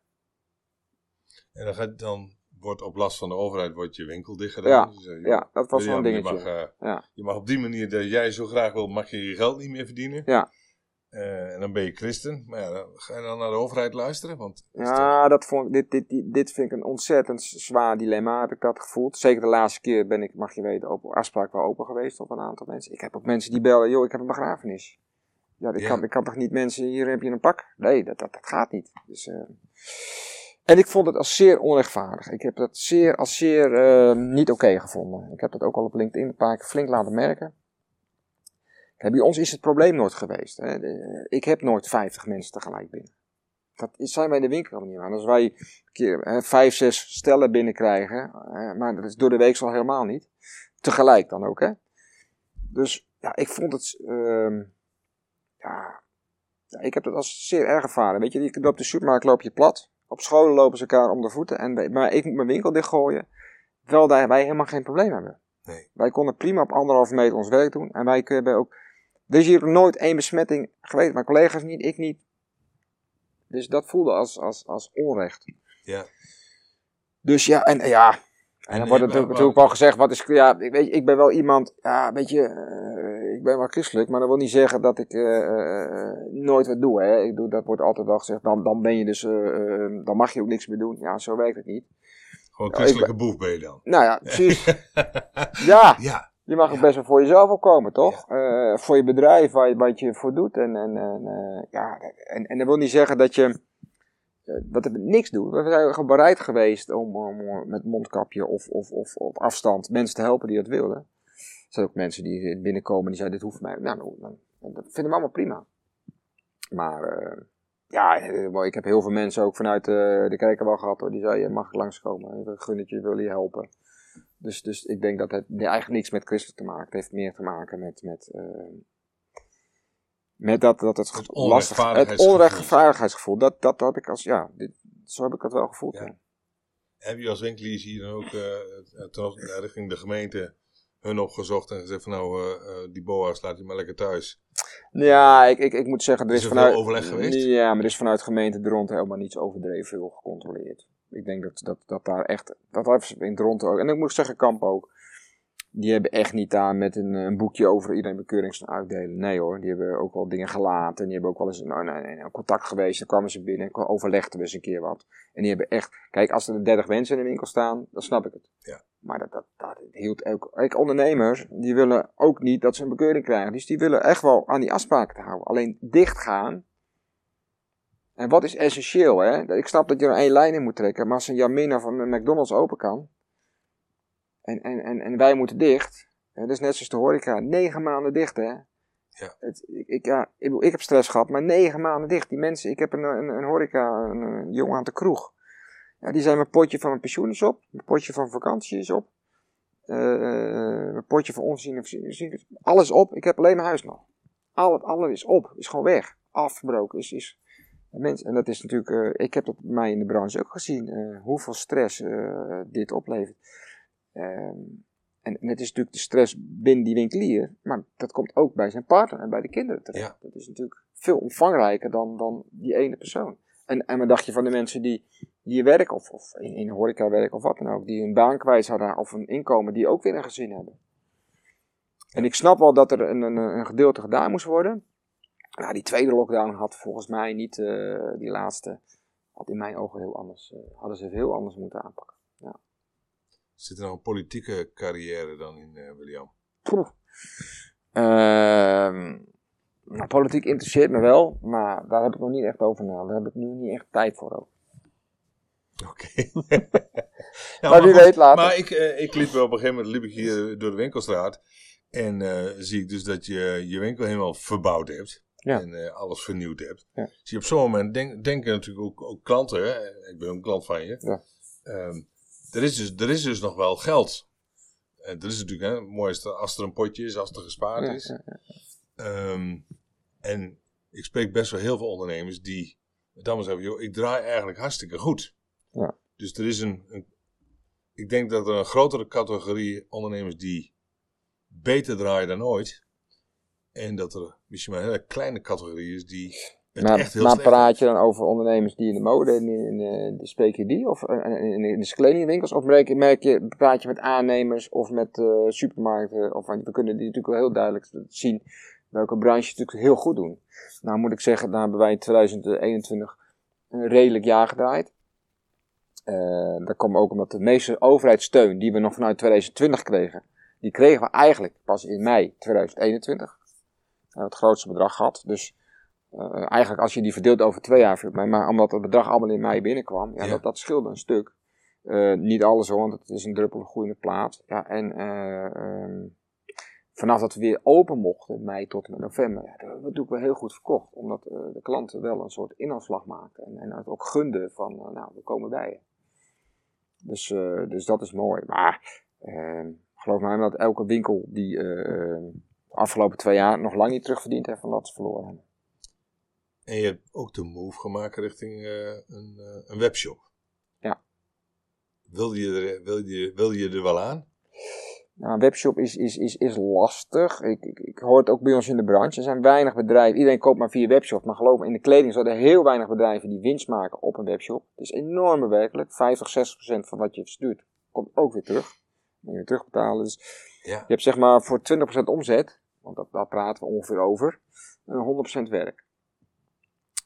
En dan, gaat, dan wordt op last van de overheid wordt je winkel dicht gedaan. Ja, Dus, eh, joh, Ja, dat was wel een William, je dingetje. mag, eh, Ja. je mag op die manier dat jij zo graag wil, mag je je geld niet meer verdienen. Ja. Eh, en dan ben je christen. Maar ja, dan ga je dan naar de overheid luisteren? Want toch- Ja, dat vond, dit, dit, dit, dit vind ik een ontzettend zwaar dilemma, heb ik dat gevoeld. Zeker de laatste keer ben ik, mag je weten, op afspraak wel open geweest op een aantal mensen. Ik heb ook mensen die bellen, joh, ik heb een begrafenis. Ja, ik, Ja. Kan, ik kan toch niet mensen, hier heb je een pak? Nee, dat, dat, dat gaat niet. Dus, eh, en ik vond het als zeer onrechtvaardig. Ik heb dat zeer, als zeer eh, niet oké gevonden. Ik heb dat ook al op LinkedIn een paar keer flink laten merken. Bij ons is het probleem nooit geweest. Hè. Ik heb nooit 50 mensen tegelijk binnen. Dat zijn wij in de winkel niet aan. Als wij een keer hè, vijf, zes stellen binnenkrijgen, hè, maar dat is door de week al helemaal niet. Tegelijk dan ook, hè. Dus ja, ik vond het, ehm, ja, ja, ik heb dat als zeer erg ervaren. Weet je, je- op de supermarkt loop je plat. Op scholen lopen ze elkaar om de voeten. En, maar ik moet mijn winkel dichtgooien. Terwijl daar wij helemaal geen probleem hebben. Nee. Wij konden prima op anderhalve meter ons werk doen. En wij hebben ook. Er is hier nooit één besmetting geweest. Mijn collega's niet, ik niet. Dus dat voelde als, als, als onrecht. Ja. Dus ja, en ja. En En, dan wordt eh, natuurlijk, natuurlijk wel gezegd, wat is, ja, ik weet, ik ben wel iemand, ja, weet je, eh, ik ben wel christelijk, maar dat wil niet zeggen dat ik eh, eh, nooit wat doe, hè. Ik doe, dat wordt altijd wel gezegd, dan, dan ben je dus, dan mag je ook niks meer doen. Ja, zo werkt het niet. Gewoon Ja, christelijke boef ben je dan. Nou ja, precies. ja, Ja. Je mag ook best wel voor jezelf opkomen, toch? Eh, voor je bedrijf, waar je, wat je voor doet. En, en, en, eh, ja, en, en dat wil niet zeggen dat je eh, dat we niks doen. We zijn gewoon bereid geweest om, om met mondkapje of, of, of op afstand mensen te helpen die dat wilden. Er zijn ook mensen die binnenkomen die zeiden, dit hoeft mij. Nou, nou, dat vinden we allemaal prima. Maar ja, ik heb heel veel mensen ook vanuit eh, de kerk wel gehad. Hoor, die zeiden, mag ik langskomen? Ik gun het je, wil je helpen. Dus, dus ik denk dat het eigenlijk niks met christen te maken. Het heeft meer te maken met, met, eh, met dat, dat het, Het lastig Het onrechtvaardigheidsgevoel. onrechtvaardigheidsgevoel. Dat, dat, dat heb ik als, ja, dit, zo heb ik het wel gevoeld. Ja. ja. Heb je als winkeliers hier dan ook eh, ten richting de gemeente hun opgezocht en gezegd van nou, eh, eh, die boa's laat je maar lekker thuis. Ja, ik, ik, ik moet zeggen, er Is is, er vanuit. veel overleg geweest? Ja, maar er is vanuit gemeente de rond helemaal niets overdreven veel gecontroleerd. Ik denk dat, dat, dat daar echt. Dat hebben ze in rond ook. En ik moet zeggen, Kamp ook. Die hebben echt niet daar met een, een boekje over iedereen bekeuring uitdelen. Nee hoor, die hebben ook wel dingen gelaten. En die hebben ook wel eens nou, nee, nee, nee, contact geweest. Dan kwamen ze binnen en overlegden we eens een keer wat. En die hebben echt. Kijk, als er 30 mensen in de winkel staan, dan snap ik het. Ja. Maar dat, dat, dat hield ook. Kijk, ondernemers, die willen ook niet dat ze een bekeuring krijgen. Dus die willen echt wel aan die afspraken te houden. Alleen dichtgaan. En wat is essentieel, hè? Ik snap dat je er één lijn in moet trekken. Maar als een Jamina van een McDonald's open kan. En, en, en, en wij moeten dicht. hè, Dat is net zoals de horeca. Negen maanden dicht, hè? Ja. Het, ik, ja, ik, ik heb stress gehad, maar negen maanden dicht. Die mensen, ik heb een, een, een horeca, een, een jongen aan de kroeg. Ja, die zijn mijn potje van mijn pensioen is op. Mijn potje van vakantie is op. eh, mijn potje van onzien of. Alles op. Ik heb alleen mijn huis nog. Al, alles is op. Is gewoon weg. Afgebroken. Is, is, mensen, en dat is natuurlijk, eh, ik heb dat bij mij in de branche ook gezien. eh, hoeveel stress eh, dit oplevert. Ehm, en, en het is natuurlijk de stress binnen die winkelier. Maar dat komt ook bij zijn partner en bij de kinderen terecht. Ja. Dat is natuurlijk veel omvangrijker dan, dan die ene persoon. En, en wat dacht je van de mensen die die werken, of, of in, in horeca werken of wat dan ook, die hun baan kwijt hadden of een inkomen, die ook weer een gezin hebben. En ik snap wel dat er een, een, een gedeelte gedaan moest worden. Nou, die tweede lockdown had volgens mij niet, eh, die laatste, had in mijn ogen heel anders, eh, hadden ze heel anders moeten aanpakken. Zit er nog een politieke carrière dan in, eh, William? Ehm, nou, politiek interesseert me wel, maar daar heb ik nog niet echt over na. Daar heb ik nu niet echt tijd voor ook. Oké. Ja, maar wie goed, weet later. Maar ik, ik liep wel op een gegeven moment liep ik hier door de winkelstraat. En zie ik dus dat je je winkel helemaal verbouwd hebt. Ja. En eh, alles vernieuwd hebt. Ja. Zie je op zo'n moment denk, denken natuurlijk ook, ook klanten. Hè? Ik ben een klant van je. Ja. Ehm, er, is dus, er is dus nog wel geld. En dat is natuurlijk hè, mooi als er, als er een potje is, als er gespaard is. Ehm, en ik spreek best wel heel veel ondernemers die dan zeggen, joh, ik draai eigenlijk hartstikke goed. Ja. Dus er is een, een, ik denk dat er een grotere categorie ondernemers die beter draaien dan ooit. En dat er misschien maar een hele kleine categorie is die het Maar, echt heel maar praat je dan over ondernemers die in de mode in, in, in de spreek je die? Of eh, in, in, de kledingwinkels? Of merk je, merk je, praat je met aannemers of met eh, supermarkten? Of, want we kunnen die natuurlijk wel heel duidelijk zien welke branches het natuurlijk heel goed doen. Nou moet ik zeggen, daar hebben wij in 2021 een redelijk jaar gedraaid. Eh, dat kwam ook omdat de meeste overheidssteun die we nog vanuit 2020 kregen, die kregen we eigenlijk pas in mei 2021. Hebben het grootste bedrag gehad. Dus eh, eigenlijk als je die verdeelt over twee jaar, maar, maar omdat het bedrag allemaal in mei binnenkwam, ja, Ja. Dat, dat scheelde een stuk. Eh, niet alles hoor, want het is een druppel groeiende plaat. Ja, en eh, ehm, vanaf dat we weer open mochten, mei tot en met november, ja, dat natuurlijk wel heel goed verkocht. Omdat eh, de klanten wel een soort inhaalslag maken en, en het ook gunden van, eh, nou, we komen bij je. Dus, eh, dus dat is mooi. Maar ehm, geloof mij dat elke winkel die eh, afgelopen twee jaar nog lang niet terugverdiend heeft van wat ze verloren hebben. En je hebt ook de move gemaakt richting eh, een, eh, een webshop. Ja. Wilde je er, wilde je, wilde je er wel aan? Nou, een webshop is, is, is, is lastig. Ik, ik, ik hoor het ook bij ons in de branche. Er zijn weinig bedrijven. Iedereen koopt maar via webshop. Maar geloof me, in de kleding zijn er heel weinig bedrijven die winst maken op een webshop. Het is enorm bewerkelijk. 50, 60 procent van wat je verstuurt komt ook weer terug. Moet je weer terugbetalen. Dus Ja. je hebt zeg maar voor 20 procent omzet, want dat, daar praten we ongeveer over, eh, 100 procent werk.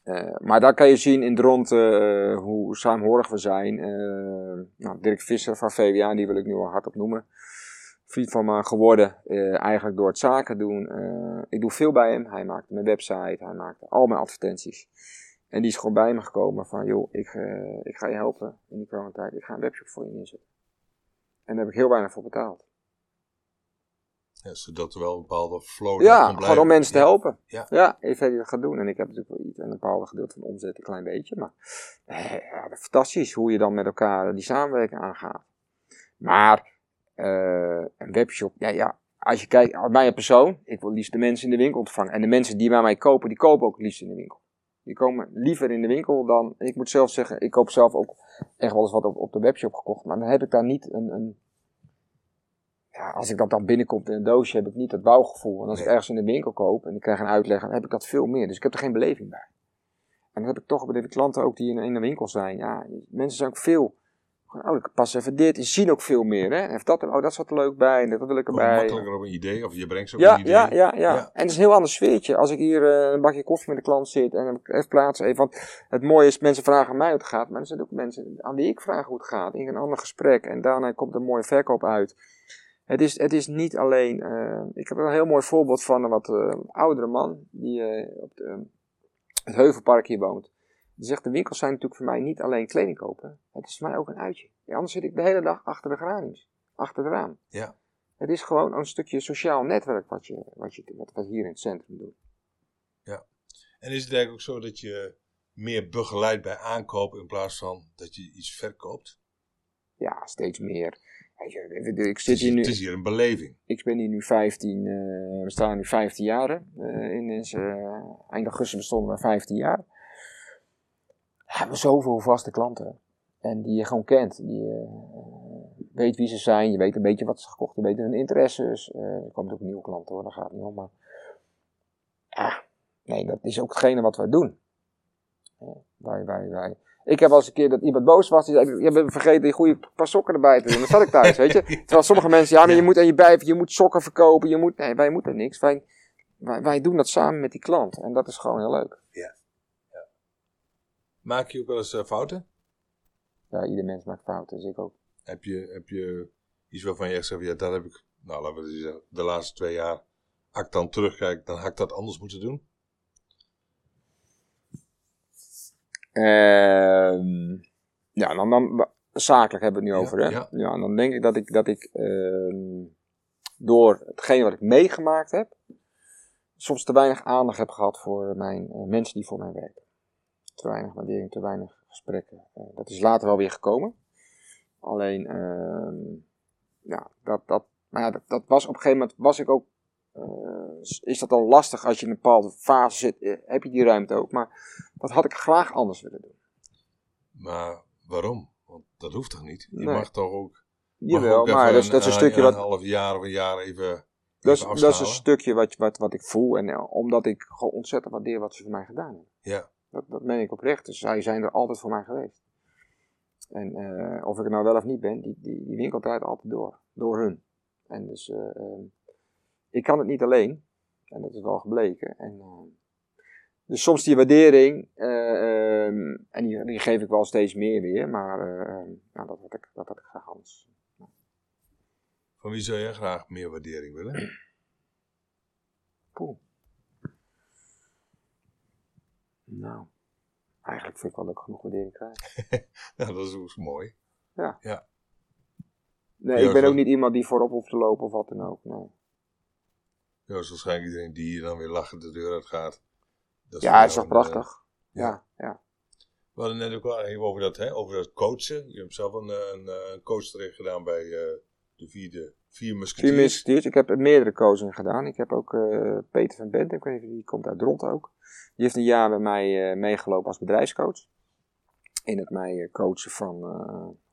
Eh, maar daar kan je zien in de eh, hoe saamhorig we zijn. Eh, nou, Dirk Visser van VWA, die wil ik nu al hardop noemen. Vriend van me geworden, eh, eigenlijk door het zaken doen. Eh, ik doe veel bij hem. Hij maakte mijn website, hij maakte al mijn advertenties. En die is gewoon bij me gekomen van, joh, ik, eh, ik ga je helpen in die coronatijd. Ik ga een webshop voor je neerzetten. En daar heb ik heel weinig voor betaald. Ja, zodat er wel een bepaalde flow Ja, kon gewoon om mensen te helpen. Ja. ja even dat gaat doen. En ik heb natuurlijk wel iets, een bepaald gedeelte van de omzet, een klein beetje. Maar ja, fantastisch hoe je dan met elkaar die samenwerking aangaat. Maar eh, een webshop, ja, ja, als je kijkt, als mij een persoon, ik wil liefst de mensen in de winkel ontvangen. En de mensen die bij mij kopen, die kopen ook liefst in de winkel. Die komen liever in de winkel dan, ik moet zelf zeggen, ik koop zelf ook echt wel eens wat op, op de webshop gekocht. Maar dan heb ik daar niet een, een ja, als ik dat dan binnenkomt in een doosje, heb ik niet dat bouwgevoel. En als ik ergens in de winkel koop en ik krijg een uitleg, dan heb ik dat veel meer. Dus ik heb er geen beleving bij. En dat heb ik toch bij de klanten ook die in, in de winkel zijn. Ja, mensen zijn ook veel. Oh, ik pas even dit. Die zien ook veel meer. Hè? Heeft dat, oh, dat zat er leuk bij. En dat wil ik erbij. makkelijker op een idee, of je brengt ze op Ja, een idee. ja, ja, ja, Ja. En het is een heel ander sfeertje. Als ik hier eh, een bakje koffie met de klant zit en ik even plaatsen. Even, want het mooie is, mensen vragen aan mij hoe het gaat. Maar er zijn ook mensen aan wie ik vraag hoe het gaat. In een ander gesprek. En daarna komt een mooie verkoop uit. Het is, het is niet alleen... eh, ik heb er een heel mooi voorbeeld van een wat eh, oudere man. Die eh, op de, het Heuvelpark hier woont. Die zegt, de winkels zijn natuurlijk voor mij niet alleen kleding kopen. Het is voor mij ook een uitje. Ja, anders zit ik de hele dag achter de geraniums. Achter het raam. Ja. Het is gewoon een stukje sociaal netwerk wat, je, wat, je, wat we hier in het centrum doen. En is het eigenlijk ook zo dat je meer begeleidt bij aankoop in plaats van dat je iets verkoopt? Ja, steeds meer. Ik Het zit is, hier nu, het is hier een beleving. ik ben hier nu 15, eh, we staan nu 15 jaar. Eh, in eh, eind augustus bestonden we 15 jaar. We hebben zoveel vaste klanten. En die je gewoon kent. Die je weet wie ze zijn. Je weet een beetje wat ze gekocht hebben. Je weet hun interesses. Er komen ook nieuwe klanten hoor, daar gaat het niet om. Maar ja, nee, dat is ook hetgene wat wij doen. Wij, wij, wij. Ik heb wel eens een keer dat iemand boos was. Die zei, je bent vergeten die goede paar sokken erbij te doen. Dan zat ik thuis, weet je. Terwijl sommige mensen, ja, maar je moet aan je bijven, je moet sokken verkopen. Je moet, nee, wij moeten niks. Wij, wij, wij doen dat samen met die klant. En dat is gewoon heel leuk. Maak je ook wel eens eh, fouten? Ja, ieder mens maakt fouten, dus ik ook. Heb je, heb je iets waarvan je echt zegt, ja, dat heb ik, nou laten we zeggen, de laatste twee jaar, als ik dan terugkijk, dan had ik dat anders moeten doen? Ja, dan, dan zakelijk hebben we het nu Ja, over, hè? ja. Ja. en dan denk ik dat ik, dat ik ehm, door hetgene wat ik meegemaakt heb, soms te weinig aandacht heb gehad voor mijn eh, mensen die voor mij werken. Te weinig waardering, te weinig gesprekken. Eh, dat is later wel weer gekomen. Alleen, ehm, ja, dat, dat, maar ja, dat, dat was op een gegeven moment, was ik ook, is dat dan lastig als je in een bepaalde fase zit, eh, heb je die ruimte ook. Maar dat had ik graag anders willen doen. Maar waarom? Want dat hoeft toch niet? Je Nee. mag toch ook Jawel, ook maar dat is, dat is een stukje wat, Een half jaar of een jaar even, dat is, dat is een stukje wat, wat, wat ik voel. En eh, omdat ik gewoon ontzettend waardeer wat ze voor mij gedaan hebben. Ja, Dat, dat meen ik oprecht. Dus zij zijn er altijd voor mij geweest. En eh, of ik er nou wel of niet ben, die, die, die winkel draait altijd door. Door hun. En dus eh, ehm, ik kan het niet alleen. En dat is wel gebleken. En, eh, dus soms die waardering, eh, ehm, en die, die geef ik wel steeds meer weer. Maar nou, dat, had ik, dat had ik graag anders. van wie zou jij graag meer waardering willen? Poeh. Nou, eigenlijk vind ik wel dat ik genoeg waardering krijg. Nou, dat is ook mooi. Nee, Ja, ik ben ook niet iemand die voorop hoeft te lopen of wat dan ook. Nee. Ja, dat is waarschijnlijk iedereen die hier dan weer lachend de deur uit gaat. Dat Ja, is toch een, eh, prachtig? Ja, ja. We hadden net ook wel even over dat, hè, over dat coachen. Je hebt zelf een, eh, een, eh, een coachtraject gedaan bij eh, de vierde, vier musketiers. Vier Musketeers. Ik heb meerdere coachingen gedaan. Ik heb ook Peter van Bent, ik weet niet die komt uit Dront ook. Die heeft een jaar bij mij meegelopen als bedrijfscoach. In het mij coachen van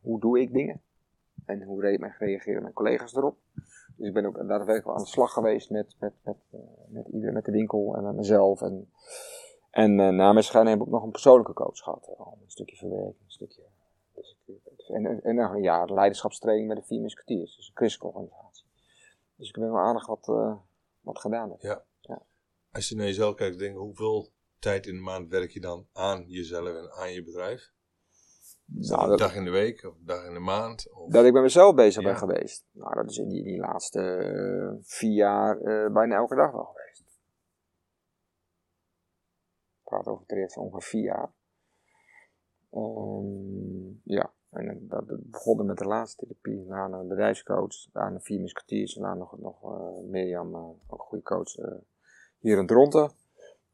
hoe doe ik dingen. En hoe re- reageren mijn collega's erop. Dus ik ben ook daadwerkelijk wel aan de slag geweest met, met, met, eh, met, ieder, met de winkel en met mezelf. En, en eh, na mijn scheiding heb ik ook nog een persoonlijke coach gehad. eh, Al een stukje verwerking, een stukje... Dus en, en, een jaar leiderschapstraining met de vier musketeers. Dus een christelijke organisatie. Dus ik ben wel aardig wat, eh, wat gedaan. Heb. Als je naar jezelf kijkt, denk hoeveel tijd in de maand werk je dan aan jezelf en aan je bedrijf? Dat Nou, dat, dag in de week of een dag in de maand? Of... dat ik met mezelf bezig Ja. ben geweest. Nou, dat is in die, die laatste eh, vier jaar eh, bijna elke dag wel geweest. Ik praat over een traject van ongeveer vier jaar. Ehm, ja, en dat, dat begon met de laatste therapie. Daarna een bedrijfscoach, daarna vier musketeers. En daarna nog, nog eh, Mirjam, ook een goede coach, hier in Dronten.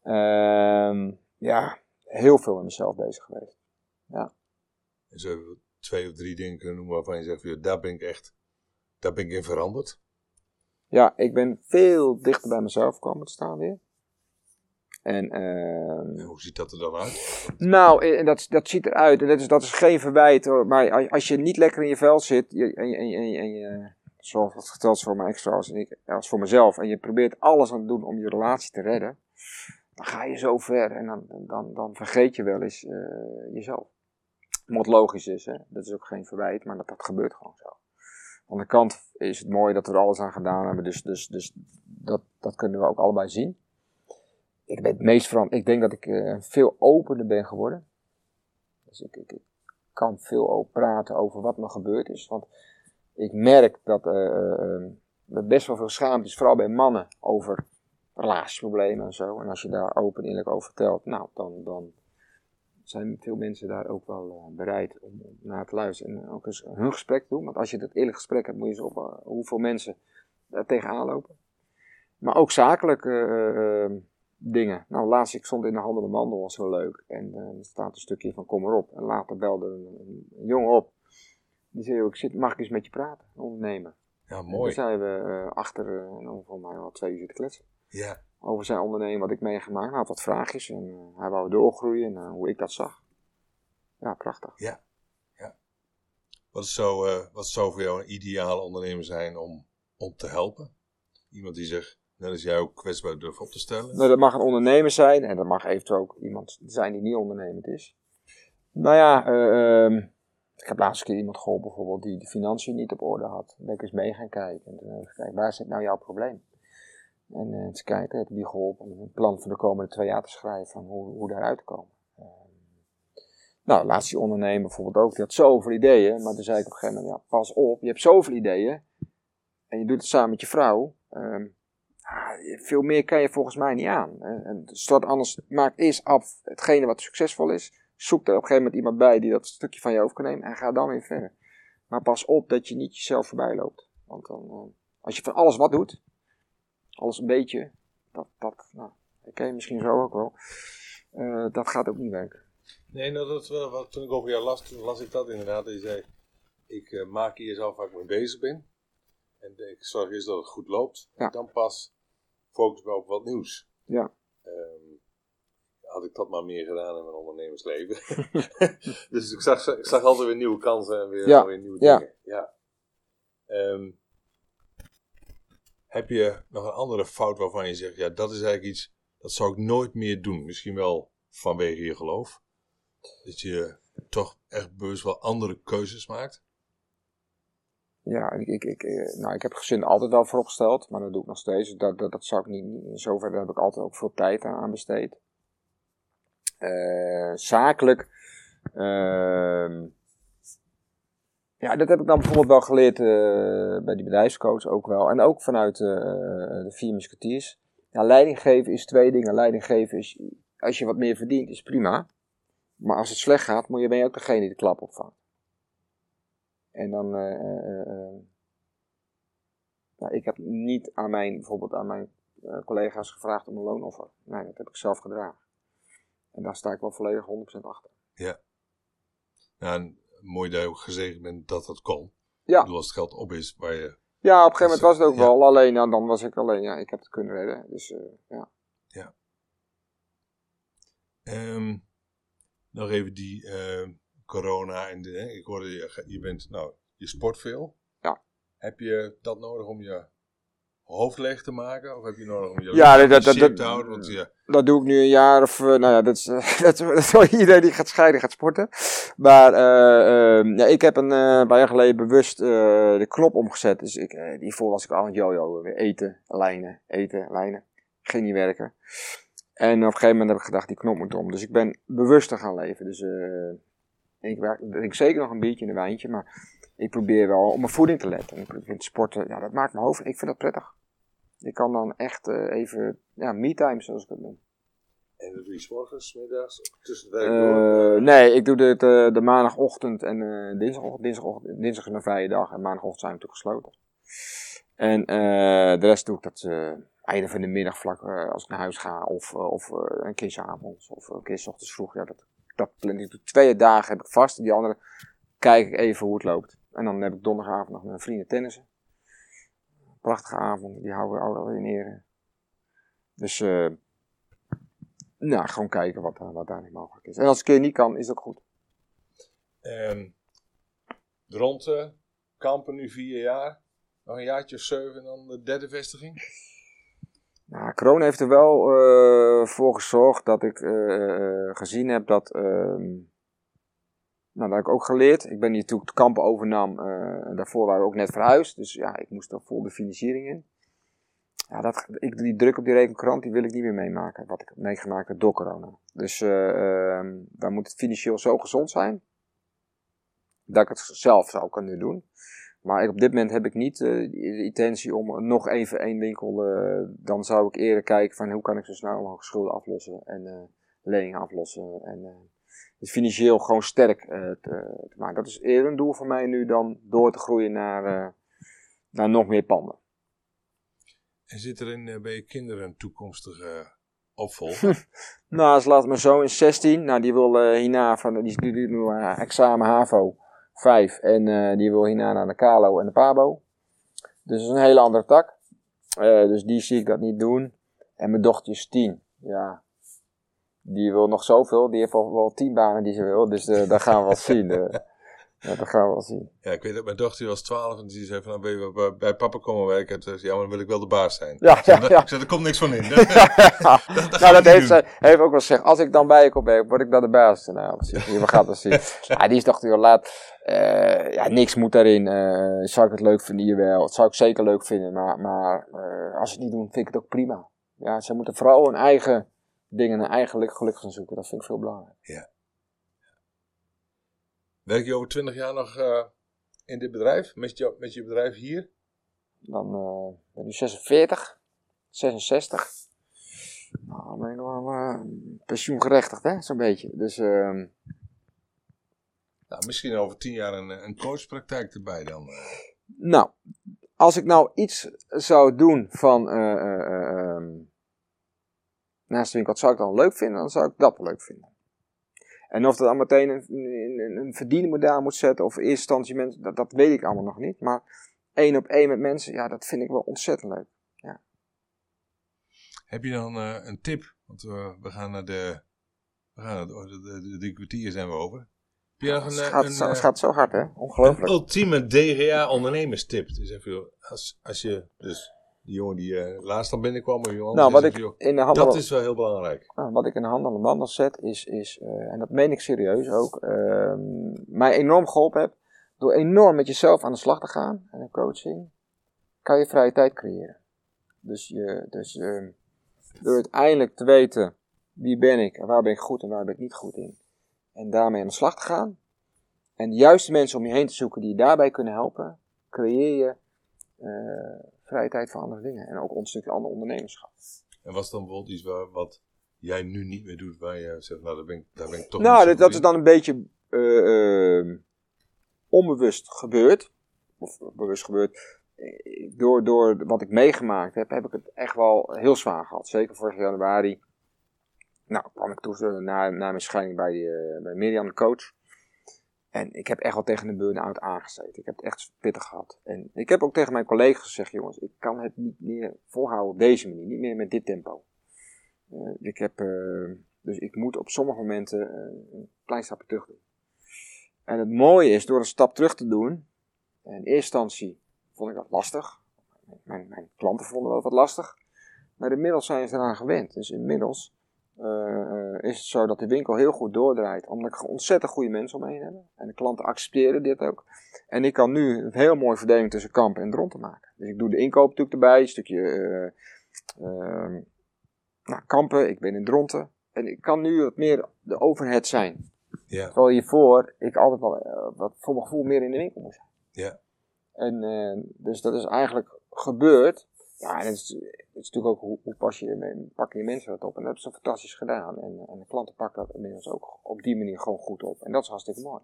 Ehm, ja, heel veel met mezelf bezig geweest. En zo hebben we twee of drie dingen kunnen noemen waarvan je zegt, joh, daar ben ik echt, daar ben ik in veranderd. Ja, ik ben veel dichter bij mezelf komen te staan weer. En ehm, En hoe ziet dat er dan uit? nou, en dat, dat ziet eruit. En dat is, dat is geen verwijt hoor. Maar als- je niet lekker in je vel zit. je- En je, en en en je zoals het geteld is voor mijn ex-vrouw en ik, als voor mezelf. En je probeert alles aan te doen om je relatie te redden. Dan ga je zo ver. En dan, dan, dan vergeet je wel eens eh, jezelf. Wat logisch is, hè. Dat is ook geen verwijt. Maar dat, dat gebeurt gewoon zo. Aan de kant is het mooi dat we er alles aan gedaan hebben. Dus, dus, dus dat, dat kunnen we ook allebei zien. Ik ben meest. Ik denk dat ik eh, veel opener ben geworden. Dus ik, ik, ik kan veel praten over wat me gebeurd is. Want ik merk dat eh, eh, er best wel veel schaamte is, vooral bij mannen, over relatieproblemen en zo. En als je daar open en eerlijk over vertelt, nou, dan, dan zijn veel mensen daar ook wel eh, bereid om, om naar te luisteren. En ook eens hun gesprek te doen. Want als je dat eerlijk gesprek hebt, moet je eens op eh, hoeveel mensen daar tegenaan lopen. Maar ook zakelijk eh, dingen. Nou, laatst ik stond in de handel en mandel, was wel leuk. En er staat een stukje van kom maar op. En later belde een, jongen op. Die zei, "Joh, ik zit, mag ik eens met je praten, een ondernemer. Ja, En toen mooi. zijn we achter, eh, nou, voor mij wel twee uur zitten kletsen. Ja, Over zijn onderneming, wat ik meegemaakt. Hij had wat vraagjes en eh, hij wou doorgroeien en eh, hoe ik dat zag. Ja, prachtig. wat zou, eh, wat zou voor jou een ideale ondernemer zijn om, om te helpen? Iemand die zich, net als jij ook kwetsbaar durft op te stellen? Nou, dat mag een ondernemer zijn en dat mag eventueel ook iemand zijn die niet ondernemend is. Nou ja, eh, ehm, ik heb laatst een keer iemand geholpen bijvoorbeeld die de financiën niet op orde had. Dan ben ik eens mee gaan kijken. En toen heb ik gekeken, waar zit nou jouw probleem? En eens kijken, heb ik die geholpen om een plan voor de komende twee jaar te schrijven van hoe, hoe daaruit te komen. Ehm, nou, laatst ondernemer bijvoorbeeld ook, die had zoveel ideeën. Maar toen zei ik op een gegeven moment, ja, pas op, je hebt zoveel ideeën. En je doet het samen met je vrouw. Ehm, Ah, veel meer kan je volgens mij niet aan. En, start anders, maak eerst af hetgene wat succesvol is. Zoek er op een gegeven moment iemand bij die dat stukje van je over kan nemen en ga dan weer verder. Maar pas op dat je niet jezelf voorbij loopt. Want dan, eh, als je van alles wat doet, alles een beetje, dat, dat nou, ken je misschien zo ook wel, eh, dat gaat ook niet werken. Nee, nou, dat is wel wat, toen ik over jou las, toen las ik dat inderdaad. Dat je zei, ik eh, maak eerst af waar ik mee bezig ben. En ik zorg eerst dat het goed loopt. Ja. En dan pas focus me op wat nieuws. Ja. Ehm, had ik dat maar meer gedaan in mijn ondernemersleven. dus ik zag, ik zag altijd weer nieuwe kansen en weer, Ja. weer nieuwe Ja. dingen. Ja. Ehm, heb je nog een andere fout waarvan je zegt, ja, dat is eigenlijk iets, dat zou ik nooit meer doen. Misschien wel vanwege je geloof. Dat je toch echt bewust wel andere keuzes maakt. Ja, ik, ik, eh, nou, ik heb gezin altijd wel vooropgesteld, maar dat doe ik nog steeds. Dat, dat, dat zou ik niet, niet in zoverre heb ik altijd ook veel tijd aan besteed. Eh, zakelijk, ehm, ja, dat heb ik dan bijvoorbeeld wel geleerd eh, bij die bedrijfscoach ook wel. En ook vanuit uh, de vier musketeers. Ja, leiding geven is twee dingen. Leiding geven is, als je wat meer verdient, is prima. Maar als het slecht gaat, moet je, ben je ook degene die de klap opvangt. En dan, uh, ik heb niet aan mijn, bijvoorbeeld aan mijn collega's gevraagd om een loonoffer. Nee, dat heb ik zelf gedragen. En daar sta ik wel volledig 100% achter. Ja. Nou, mooi dat je ook gezegd bent dat dat kon. Ja. Ik als het geld op is waar je... Ja, op een gegeven moment was het ook wel. Alleen, nou, dan was ik alleen. Ja, ik heb het kunnen redden. Dus, uh, ja. Ja. Um, nog even die uh, corona en de, ik hoorde je, je bent, nou, je sport veel. Ja. Heb je dat nodig om je hoofd leeg te maken? Of heb je nodig om je ja, dat, dat, dat, te houden? Want, ja. dat doe ik nu een jaar of, uh, nou ja, dat is, dat, dat is wel iedereen die gaat scheiden, gaat sporten. Maar uh, uh, ja, ik heb een paar jaar geleden bewust de knop omgezet. Dus ik, hiervoor was ik al aan het jojo. Weer eten, lijnen, eten, lijnen. Ging niet werken. En op een gegeven moment heb ik gedacht, die knop moet om. Dus ik ben bewuster gaan leven. Dus ik drink zeker nog een biertje en een wijntje, maar ik probeer wel op mijn voeding te letten. Ik vind sporten, ja, dat maakt mijn hoofd, ik vind dat prettig. Ik kan dan echt uh, even, ja, me-time zoals ik het noem. En dat doe je morgens, middags, tussen het werk uh, Nee, ik doe dit de, de maandagochtend en uh, dinsdagochtend. Dinsdagochtend. Dinsdag is mijn vrije dag en maandagochtend zijn we natuurlijk gesloten. En de rest doe ik dat einde van de middag vlak als ik naar huis ga. Of, of een keer avonds of een keer s ochtends vroeg. Ja, dat, dat plan ik. Twee dagen heb ik vast. Die andere kijk ik even hoe het loopt. En dan heb ik donderdagavond nog met mijn vrienden tennissen. Prachtige avond, die houden we al in ere. Dus, uh, nou, gewoon kijken wat, wat daar niet mogelijk is. En als het een keer niet kan, is dat goed. Um, uh, kampen nu vier jaar. Nog een jaartje of zeven en dan de derde vestiging? Nou, corona heeft er wel uh, voor gezorgd dat ik uh, gezien heb dat ehm, nou, dat heb ik ook geleerd. Ik ben hier toen de kampen overnam. Daarvoor waren we ook net verhuisd. Dus ja, ik moest er vol de financiering in. Ja, dat, ik, die druk op die rekenkrant, die wil ik niet meer meemaken. Wat ik heb meegemaakt door corona. Dus uh, dan moet het financieel zo gezond zijn. Dat ik het zelf zou kunnen doen. Maar ik, op dit moment heb ik niet uh, de intentie om nog even één winkel. Uh, dan zou ik eerder kijken van hoe kan ik zo snel mogelijk schulden aflossen. En uh, leningen aflossen. En financieel gewoon sterk te, te, maken. Dat is eerder een doel voor mij nu dan door te groeien naar, naar nog meer panden. En zit er in, bij je kinderen een toekomstige opvolger? nou, als laat mijn zoon is 16. Nou, die wil hierna van, die doet nu examen HAVO 5. En die wil hierna naar de KALO en de PABO. Dus dat is een hele andere tak. dus die zie ik dat niet doen. En mijn dochter is 10. Ja, die wil nog zoveel. Die heeft al wel tien banen die ze wil. Dus uh, daar gaan we wel zien. Ja, dat gaan we wel zien. Ja, ik weet dat mijn dochter was twaalf en die zei van, nou, wil je bij papa komen werken? Toen zei ja, maar dan wil ik wel de baas zijn. Ja, ja, ja. Ik zei, er komt niks van in. dat, dat nou, dat heeft ze heeft ook wel gezegd. Als ik dan bij je kom werken, word ik dan de baas. Nou, we gaan het zien. ja, die is toch wel laat. Uh, ja, niks moet daarin. Uh, zou ik het leuk vinden? Hier wel. Dat zou ik zeker leuk vinden. Maar, maar als ze het niet doen, vind ik het ook prima. Ja, ze moeten vooral een eigen dingen naar eigen geluk gaan zoeken. Dat vind ik veel belangrijk. Ja. Werk je over twintig jaar nog uh, in dit bedrijf? Met je, met je bedrijf hier? Dan uh, ben ik 46, 66. Nou, ben ik wel uh, pensioengerechtigd, hè, zo'n beetje. Dus, uh, nou, misschien over tien jaar een, een coachpraktijk erbij dan. Nou, als ik nou iets zou doen van ehm, naast de winkel, zou ik dan leuk vinden, dan zou ik dat leuk vinden. En of dat dan meteen een, een, een verdienmodel moet zetten, of eerst instantie mensen, dat, dat weet ik allemaal nog niet. Maar één op één met mensen, ja, dat vind ik wel ontzettend leuk. Ja. Heb je dan uh, een tip? Want uh, we gaan naar de, we gaan naar de, de, de, de kwartier zijn we over. Heb Het een, gaat, een, zo, eh, het gaat zo hard, hè? een Ongelooflijk. ultieme DGA ondernemerstip? Dus even, als, als je, dus die jongen die eh, laatst al binnenkwam, of iemand Nou, wat is, ik joh, in de handel, dat is wel heel belangrijk. nou, wat ik in de handel en wandel zet, is, is eh, en dat meen ik serieus ook, ehm, mij enorm geholpen heb. Door enorm met jezelf aan de slag te gaan en een coaching, kan je vrije tijd creëren. Dus, je, dus ehm, door uiteindelijk te weten wie ben ik en waar ben ik goed en waar ben ik niet goed in. En daarmee aan de slag te gaan. En de juiste mensen om je heen te zoeken die je daarbij kunnen helpen, creëer je eh, vrije tijd voor andere dingen. En ook een stukje ander ondernemerschap. En was dan bijvoorbeeld iets waar, wat jij nu niet meer doet, waar je zegt, nou, daar ben ik, daar ben ik toch Nou, niet dat, is dan een beetje eh, eh, onbewust gebeurd. Of bewust gebeurd. Eh, Door, door wat ik meegemaakt heb, heb ik het echt wel heel zwaar gehad. Zeker vorig januari. Nou, kwam ik toen na, na mijn scheiding bij, eh, bij Mirjam, de coach. En ik heb echt wel tegen een burn-out aangezeten. Ik heb het echt pittig gehad. En ik heb ook tegen mijn collega's gezegd, jongens, ik kan het niet meer volhouden op deze manier. Niet meer met dit tempo. Eh, ik heb, eh, dus ik moet op sommige momenten eh, een klein stapje terug doen. En het mooie is, door een stap terug te doen, in eerste instantie vond ik dat lastig. Mijn, mijn klanten vonden dat wat lastig. Maar inmiddels zijn ze eraan gewend. Dus inmiddels eh, eh, is het zo dat de winkel heel goed doordraait. Omdat ik ontzettend goede mensen om me heen heb. En de klanten accepteren dit ook. En ik kan nu een heel mooie verdeling tussen kampen en dronten maken. Dus ik doe de inkoop natuurlijk erbij. Een stukje eh, ehm, nou, kampen. Ik ben in dronten. En ik kan nu wat meer de overhead zijn. Ja, Terwijl hiervoor ik altijd wel wat voor mijn gevoel meer in de winkel moest zijn. ja. En dus dat is eigenlijk gebeurd. Ja, en het is, het is natuurlijk ook hoe, hoe pas je, je mensen dat op. En dat hebben ze fantastisch gedaan. En, en de klanten pakken dat inmiddels ook op die manier gewoon goed op. En dat is hartstikke mooi.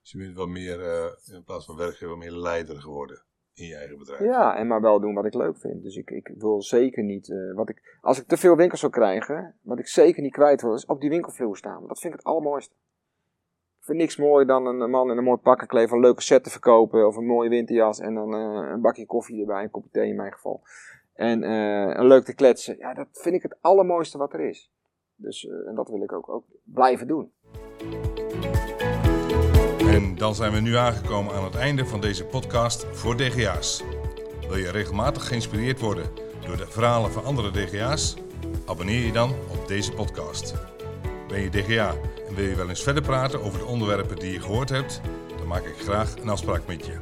Dus je bent wel meer, eh, in plaats van werkgever, meer leider geworden in je eigen bedrijf. Ja, en maar wel doen wat ik leuk vind. Dus ik, ik wil zeker niet. eh, wat ik, als ik te veel winkels zou krijgen, wat ik zeker niet kwijt wil, is op die winkelvloer staan. Want dat vind ik het allermooiste. Vind niks mooier dan een man in een mooi pak kleven, een leuke set te verkopen. Of een mooie winterjas en dan eh, een bakje koffie erbij, een kopje thee in mijn geval. En eh, een leuk te kletsen. Ja, dat vind ik het allermooiste wat er is. Dus, eh, en dat wil ik ook, ook blijven doen. En dan zijn we nu aangekomen aan het einde van deze podcast voor DGA's. Wil je regelmatig geïnspireerd worden door de verhalen van andere DGA's? Abonneer je dan op deze podcast. Ben je DGA en wil je wel eens verder praten over de onderwerpen die je gehoord hebt? Dan maak ik graag een afspraak met je.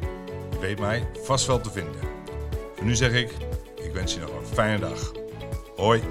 Je weet mij vast wel te vinden. Voor nu zeg ik, ik wens je nog een fijne dag. Hoi!